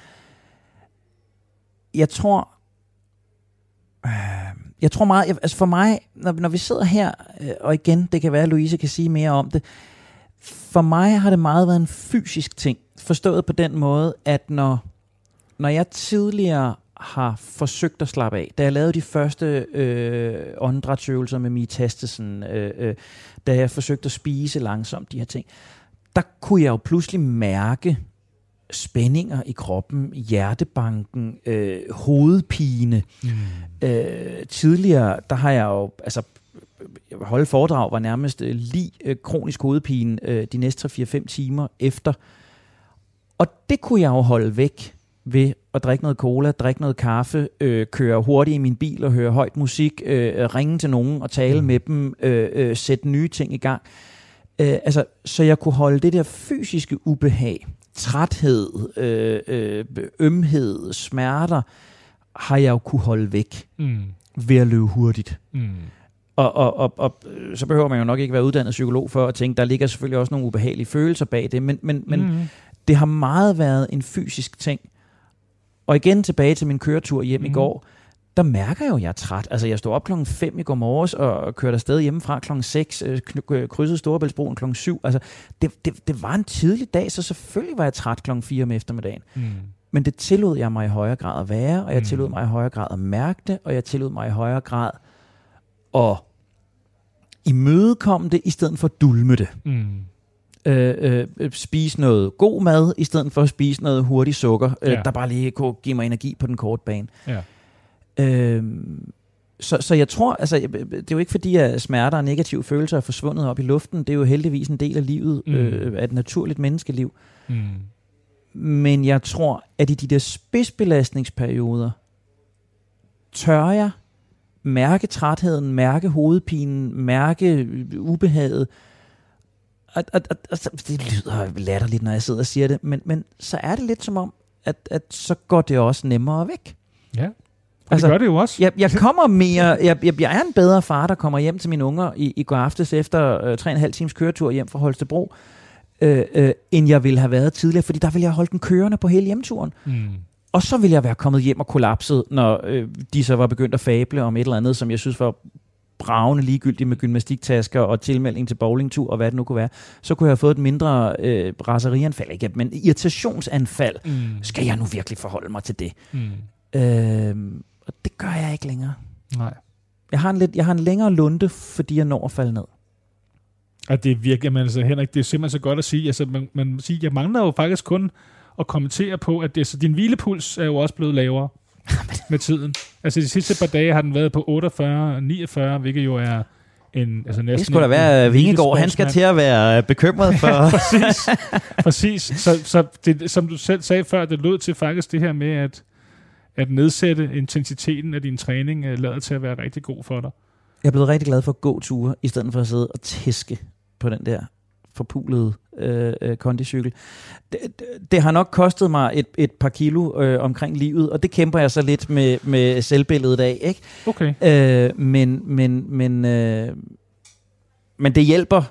jeg tror, øh, jeg tror meget, jeg, altså for mig, når, når vi sidder her, øh, og igen, det kan være, at Louise kan sige mere om det, for mig har det meget været en fysisk ting, forstået på den måde, at når, når jeg tidligere har forsøgt at slappe af, da jeg lavede de første øh, åndedrætsøvelser med Mie Tastesen, øh, øh, da jeg forsøgte at spise langsomt de her ting, der kunne jeg jo pludselig mærke, spændinger i kroppen, hjertebanken, øh, hovedpine. Mm. Øh, tidligere, der har jeg jo, altså holde foredrag var nærmest øh, lige øh, kronisk hovedpine øh, de næste 3-4-5 timer efter. Og det kunne jeg jo holde væk ved at drikke noget cola, drikke noget kaffe, øh, køre hurtigt i min bil og høre højt musik, øh, ringe til nogen og tale mm. med dem, øh, øh, sætte nye ting i gang. Øh, altså, så jeg kunne holde det der fysiske ubehag træthed, øh, øh, ømhed, smerter, har jeg jo kunne holde væk mm. ved at løbe hurtigt. Mm. Og, og, og, og så behøver man jo nok ikke være uddannet psykolog for at tænke, der ligger selvfølgelig også nogle ubehagelige følelser bag det, men, men, men mm. det har meget været en fysisk ting. Og igen tilbage til min køretur hjem mm. i går, der mærker jeg jo, at jeg er træt. Altså, jeg stod op klokken 5 i går morges og kørte afsted hjemmefra klokken 6, øh, krydsede Storebæltsbroen klokken 7. Altså, det, det, det var en tidlig dag, så selvfølgelig var jeg træt klokken 4 om eftermiddagen. Mm. Men det tillod jeg mig i højere grad at være, og jeg mm. tillod mig i højere grad at mærke det, og jeg tillod mig i højere grad at imødekomme det, i stedet for at dulme det. Mm. Øh, øh, spise noget god mad, i stedet for at spise noget hurtigt sukker, øh, Ja. der bare lige kunne give mig energi på den korte bane. Ja. Øh, så, så jeg tror, altså, det er jo ikke fordi, at smerter og negative følelser er forsvundet op i luften. Det er jo heldigvis en del af livet, Mm. øh, af et naturligt menneskeliv. Mm. Men jeg tror, at i de der spidsbelastningsperioder, tør jeg mærke trætheden, mærke hovedpinen, mærke ubehaget. Og, og, og, og, det lyder latterligt, når jeg sidder og siger det, men, men så er det lidt som om, at, at så går det også nemmere væk. Ja. Altså, det gør det jo også. Jeg, jeg kommer mere, jeg, jeg, jeg er en bedre far, der kommer hjem til mine unger i, i går aftes efter øh, tre og en halv times køretur hjem fra Holstebro, øh, øh, end jeg ville have været tidligere, fordi der ville jeg holdt den kørende på hele hjemturen. Mm. Og så ville jeg være kommet hjem og kollapset, når øh, de så var begyndt at fable om et eller andet, som jeg synes var bravende ligegyldigt med gymnastiktasker og tilmelding til bowlingtur og hvad det nu kunne være. Så kunne jeg have fået et mindre øh, raserianfald, ikke? men irritationsanfald. Mm. Skal jeg nu virkelig forholde mig til det? Mm. Øh, og det gør jeg ikke længere. Nej. Jeg har en, lidt, jeg har en længere lunde, fordi jeg når at falde ned. Og det er virkelig, altså Henrik, det er simpelthen så godt at sige. Altså, man, man siger, jeg mangler jo faktisk kun at kommentere på, at det, så din hvilepuls er jo også blevet lavere med tiden. Altså de sidste par dage har den været på 48 49, hvilket jo er en, altså næsten Det skulle da være en Vingegaard. Han skal til at være bekymret for... præcis. præcis. Så, så det, som du selv sagde før, det lød til faktisk det her med, at, at nedsætte intensiteten af din træning øh, lader til at være rigtig god for dig. Jeg er blevet rigtig glad for at gå ture, i stedet for at sidde og tæske på den der forpulede øh, øh, kondicykel. Det, det, det har nok kostet mig et, et par kilo øh, omkring livet, og det kæmper jeg så lidt med, med selvbilledet af. Ikke? Okay. Øh, men, men, men, øh, men det hjælper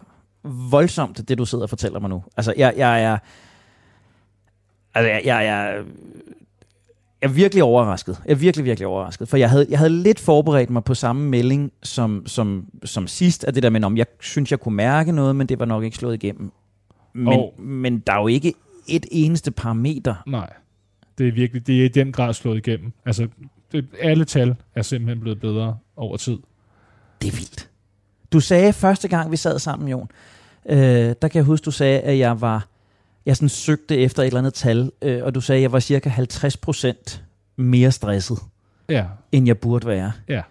voldsomt, det du sidder og fortæller mig nu. Altså, jeg, jeg er... Altså, jeg, jeg, jeg, jeg er virkelig overrasket. Jeg er virkelig, virkelig overrasket. For jeg havde, jeg havde lidt forberedt mig på samme melding som, som, som sidst, af det der med, om jeg synes, jeg kunne mærke noget, men det var nok ikke slået igennem. Men, Og- men der er jo ikke et eneste parameter. Nej. Det er virkelig, det er i den grad slået igennem. Altså, det, alle tal er simpelthen blevet bedre over tid. Det er vildt. Du sagde første gang, vi sad sammen, Jon, øh, der kan jeg huske, du sagde, at jeg var, jeg sådan søgte efter et eller andet tal, øh, og du sagde, at jeg var cirka 50% mere stresset, Ja, end jeg burde være. ja.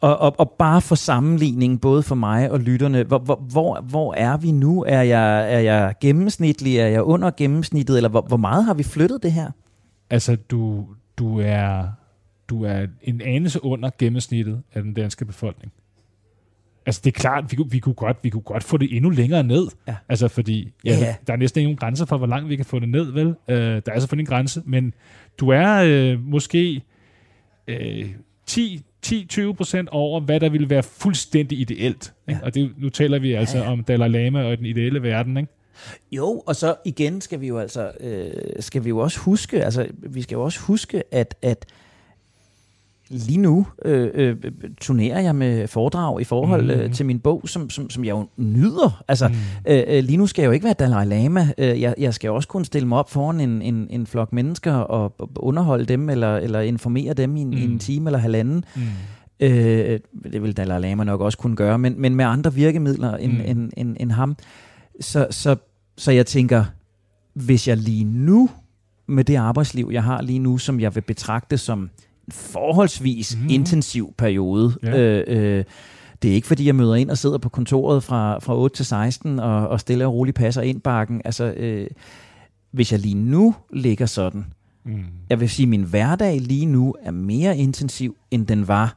Og, og, og bare for sammenligning, både for mig og lytterne, hvor, hvor, hvor, hvor er vi nu? Er jeg, er jeg gennemsnitlig? Er jeg under gennemsnittet? Eller hvor, hvor meget har vi flyttet det her? Altså, du, du, er, du er en anelse under gennemsnittet af den danske befolkning. Altså, det er klart, vi, kunne- vi, kunne, godt, vi kunne godt få det endnu længere ned. Ja. Altså, fordi ja, Ja, der er næsten ingen grænser for, hvor langt vi kan få det ned, vel? Øh, der er selvfølgelig en grænse, men du er øh, måske øh, 10-20 procent over, hvad der ville være fuldstændig ideelt. Ikke? Ja. Og det, nu taler vi altså Ja, ja. om Dalai Lama og den ideelle verden, ikke? Jo, og så igen skal vi jo altså øh, skal vi jo også huske, altså vi skal jo også huske, at, at lige nu øh, øh, turnerer jeg med foredrag i forhold Mhm. øh, til min bog, som, som, som jeg jo nyder. Altså Mm. øh, øh, lige nu skal jeg jo ikke være Dalai Lama. Øh, jeg, jeg skal jo også kunne stille mig op foran en, en, en flok mennesker og og underholde dem, eller, eller informere dem i en, mm. i en Mm. time eller halvanden. Mm. Øh, det vil Dalai Lama nok også kunne gøre, men, men med andre virkemidler end, Mm. end, end, end ham. Så, så, så jeg tænker, hvis jeg lige nu, med det arbejdsliv, jeg har lige nu, som jeg vil betragte som forholdsvis mm. intensiv periode, Ja. øh, øh, det er ikke fordi, jeg møder ind og sidder på kontoret fra, fra 8 til 16 og, og stille og roligt passer ind bakken. Altså, øh, hvis jeg lige nu ligger sådan, Mm. jeg vil sige, at min hverdag lige nu er mere intensiv, end den var,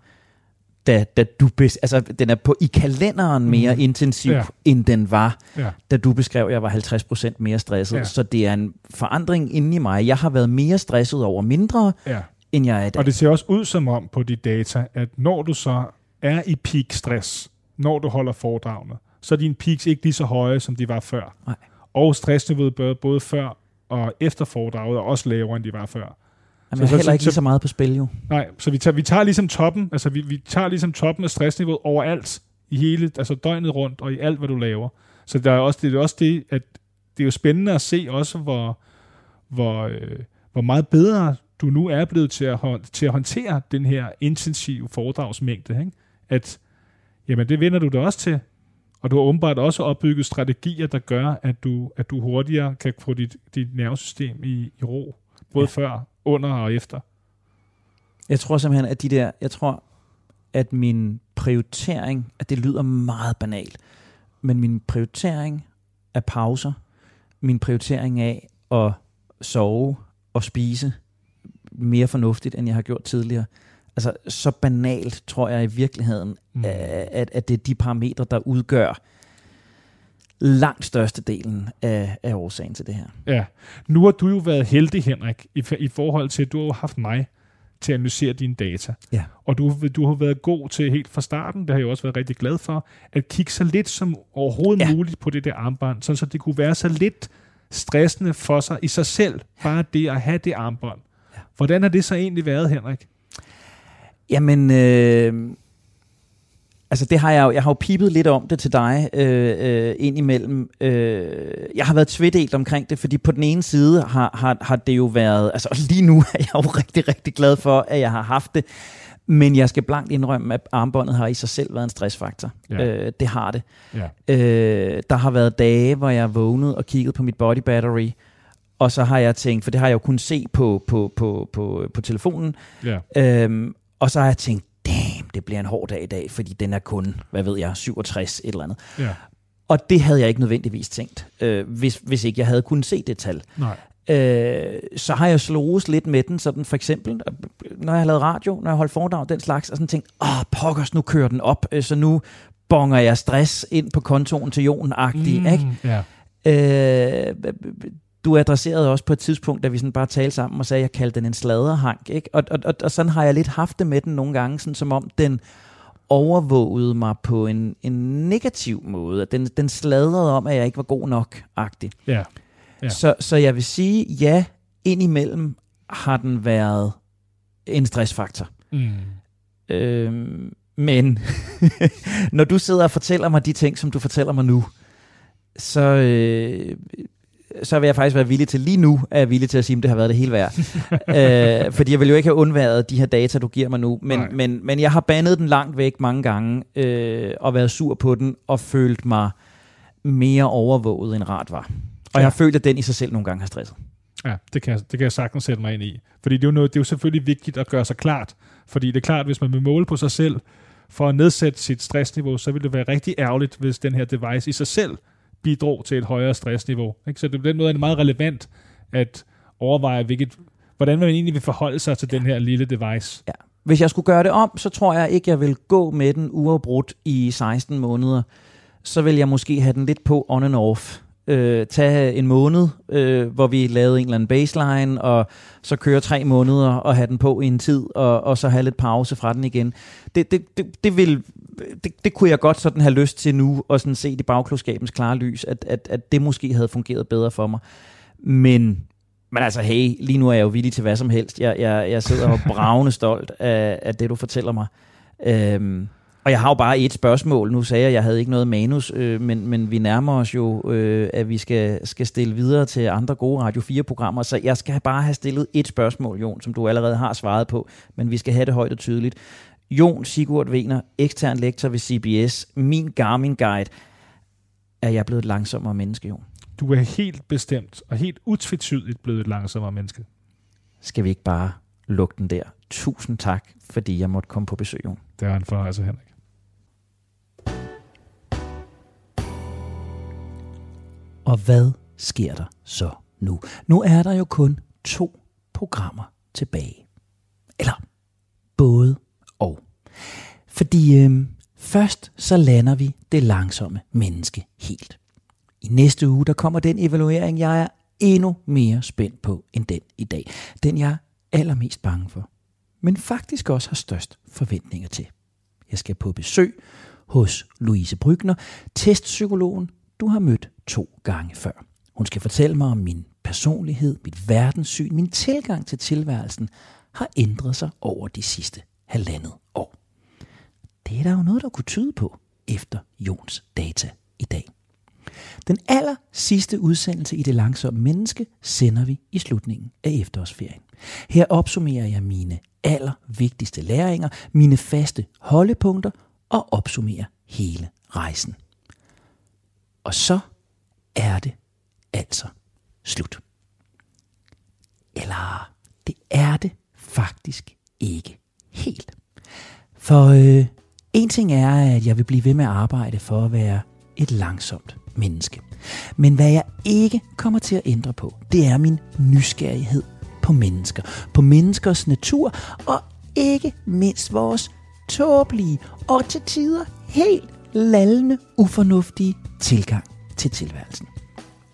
da, da du bes, altså den er på i kalenderen mere Mhm. mm. intensiv, Ja. end den var, Ja. da du beskrev, at jeg var 50% mere stresset. Ja. Så det er en forandring inde i mig. Jeg har været mere stresset over mindre, Ja. End jeg er i dag. Og det ser også ud som om på de data, at når du så er i peak stress, når du holder foredragene, så er dine peaks ikke lige så høje, som de var før. Nej. Og stressniveauet både, før og efter foredraget er også lavere, end de var før. Jamen, jeg så- har heller så- ikke lige så- så meget på spil jo. Nej, så vi tager, vi tager ligesom toppen, altså vi, vi tager ligesom toppen af stressniveauet overalt, i hele, altså døgnet rundt, og i alt, hvad du laver. Så der er også, det er også det, at det er jo spændende at se også, hvor, hvor, øh, hvor meget bedre du nu er blevet til at, til at håndtere den her intensive foredragsmængde. Ikke? At jamen det vender du dig også til. Og du har åbenbart også opbygget strategier, der gør, at du, at du hurtigere kan få dit, dit nervesystem i, i ro. Både ja. før, under og efter. Jeg tror simpelthen, at de der, jeg tror, at min prioritering, at det lyder meget banalt, men min prioritering af pauser, min prioritering af at sove og spise mere fornuftigt, end jeg har gjort tidligere, altså så banalt tror jeg i virkeligheden, mm. at, at det er de parametre, der udgør langt størstedelen af, af årsagen til det her. Ja. Nu har du jo været heldig, Henrik, i, i forhold til, at du har haft mig til at analysere dine data. Ja. Og du, du har været god til helt fra starten, det har jeg også været rigtig glad for, at kigge så lidt som overhovedet ja. muligt på det der armbånd, så det kunne være så lidt stressende for sig i sig selv, bare det at have det armbånd. Hvordan har det så egentlig været, Henrik? Jamen, øh, altså det har jeg jo, jeg har jo pipet lidt om det til dig øh, øh, indimellem. Øh, jeg har været tvedelt omkring det, fordi på den ene side har, har, har det jo været, altså lige nu er jeg jo rigtig, rigtig glad for, at jeg har haft det. Men jeg skal blankt indrømme, at armbåndet har i sig selv været en stressfaktor. Ja. Øh, det har det. Ja. Øh, der har været dage, hvor jeg vågnede og kiggede på mit body battery, og så har jeg tænkt, for det har jeg jo kunnet se på, på, på, på, på telefonen, ja. øhm, og så har jeg tænkt, damn, det bliver en hård dag i dag, fordi den er kun, hvad ved jeg, 67 et eller andet. Ja. Og det havde jeg ikke nødvendigvis tænkt, øh, hvis, hvis ikke jeg havde kunnet se det tal. Nej. Øh, så har jeg slået lidt med den, sådan for eksempel, når jeg har lavet radio, når jeg holdt foredrag, den slags, og sådan tænkt, åh, pokkers, nu kører den op, øh, så nu bonger jeg stress ind på kontoen til Jon-agtig, mm, ikke? Ja. Øh, du adresserede også på et tidspunkt, da vi sådan bare talte sammen og sagde, at jeg kaldte den en sladerhank. Ikke? Og, og, og, og sådan har jeg lidt haft det med den nogle gange, sådan som om den overvågede mig på en, en negativ måde. Den, den sladrede om, at jeg ikke var god nok-agtig. Ja. ja. Så, så jeg vil sige, ja, indimellem har den været en stressfaktor. Mm. Øhm, men når du sidder og fortæller mig de ting, som du fortæller mig nu, så, øh, så vil jeg faktisk være villig til, lige nu er jeg villig til at sige, at det har været det hele værd. øh, fordi jeg vil jo ikke have undværet de her data, du giver mig nu, men, men, men jeg har bandet den langt væk mange gange, øh, og været sur på den, og følt mig mere overvåget, end rart var. Og ja. jeg har følt, at den i sig selv nogle gange har stresset. Ja, det kan, det kan jeg sagtens sætte mig ind i. Fordi det er, jo noget, det er jo selvfølgelig vigtigt at gøre sig klart. Fordi det er klart, hvis man vil måle på sig selv, for at nedsætte sit stressniveau, så vil det være rigtig ærgerligt, hvis den her device i sig selv bidrog til et højere stressniveau. Ikke? Så det, på den måde er det meget relevant at overveje, hvilket, hvordan man egentlig vil forholde sig til ja. den her lille device. Ja. Hvis jeg skulle gøre det om, så tror jeg ikke, jeg vil gå med den uafbrudt i 16 måneder. Så vil jeg måske have den lidt på on and off øh, tage en måned, øh, hvor vi lavede en eller anden baseline, og så køre tre måneder og have den på i en tid, og, og så have lidt pause fra den igen. Det, det, det, det, vil, det, det kunne jeg godt sådan have lyst til nu, og sådan se det bagklodskabens klare lys, at, at, at det måske havde fungeret bedre for mig. Men men altså, hey, lige nu er jeg jo villig til hvad som helst. Jeg, jeg, jeg sidder og bravende stolt af, af det, du fortæller mig. Øhm, og jeg har jo bare et spørgsmål. Nu sagde jeg, at jeg havde ikke noget manus, øh, men, men vi nærmer os jo, øh, at vi skal, skal stille videre til andre gode Radio 4-programmer. Så jeg skal bare have stillet et spørgsmål, Jon, som du allerede har svaret på, men vi skal have det højt og tydeligt. Jon Sigurd Wiener, ekstern lektor ved CBS, min Garmin-guide. Er jeg blevet et langsommere menneske, Jon? Du er helt bestemt og helt utvetydigt blevet et langsommere menneske. Skal vi ikke bare lukke den der? Tusind tak, fordi jeg måtte komme på besøg, Jon. Det var en fornøjelse, Henrik. Og hvad sker der så nu? Nu er der jo kun to programmer tilbage. Eller både og. Fordi øh, først så lander vi det langsomme menneske helt. I næste uge der kommer den evaluering, jeg er endnu mere spændt på end den i dag. Den jeg er allermest bange for. Men faktisk også har størst forventninger til. Jeg skal på besøg hos Louise Brygner, testpsykologen, du har mødt to gange før. Hun skal fortælle mig om min personlighed, mit verdenssyn, min tilgang til tilværelsen har ændret sig over de sidste halvandet år. Det er der jo noget, der kunne tyde på efter Jons data i dag. Den aller sidste udsendelse i Det Langsomme Menneske sender vi i slutningen af efterårsferien. Her opsummerer jeg mine allervigtigste læringer, mine faste holdepunkter og opsummerer hele rejsen. Og så er det altså slut. Eller det er det faktisk ikke helt. For øh, en ting er, at jeg vil blive ved med at arbejde for at være et langsomt menneske. Men hvad jeg ikke kommer til at ændre på, det er min nysgerrighed på mennesker. På menneskers natur, og ikke mindst vores tåbelige og til tider helt lallende, ufornuftige tilgang til tilværelsen.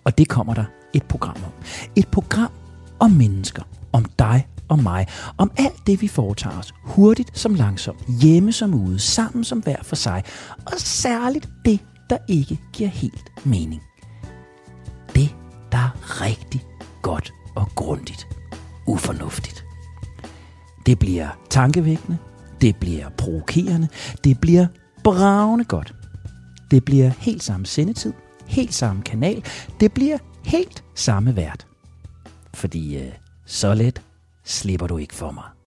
Og det kommer der et program om. Et program om mennesker, om dig og mig, om alt det, vi foretager os, hurtigt som langsomt, hjemme som ude, sammen som hver for sig, og særligt det, der ikke giver helt mening. Det, der er rigtig godt og grundigt, ufornuftigt. Det bliver tankevækkende, det bliver provokerende, det bliver bravende godt. Det bliver helt samme sendetid, helt samme kanal, det bliver helt samme vært. Fordi øh, så let slipper du ikke for mig.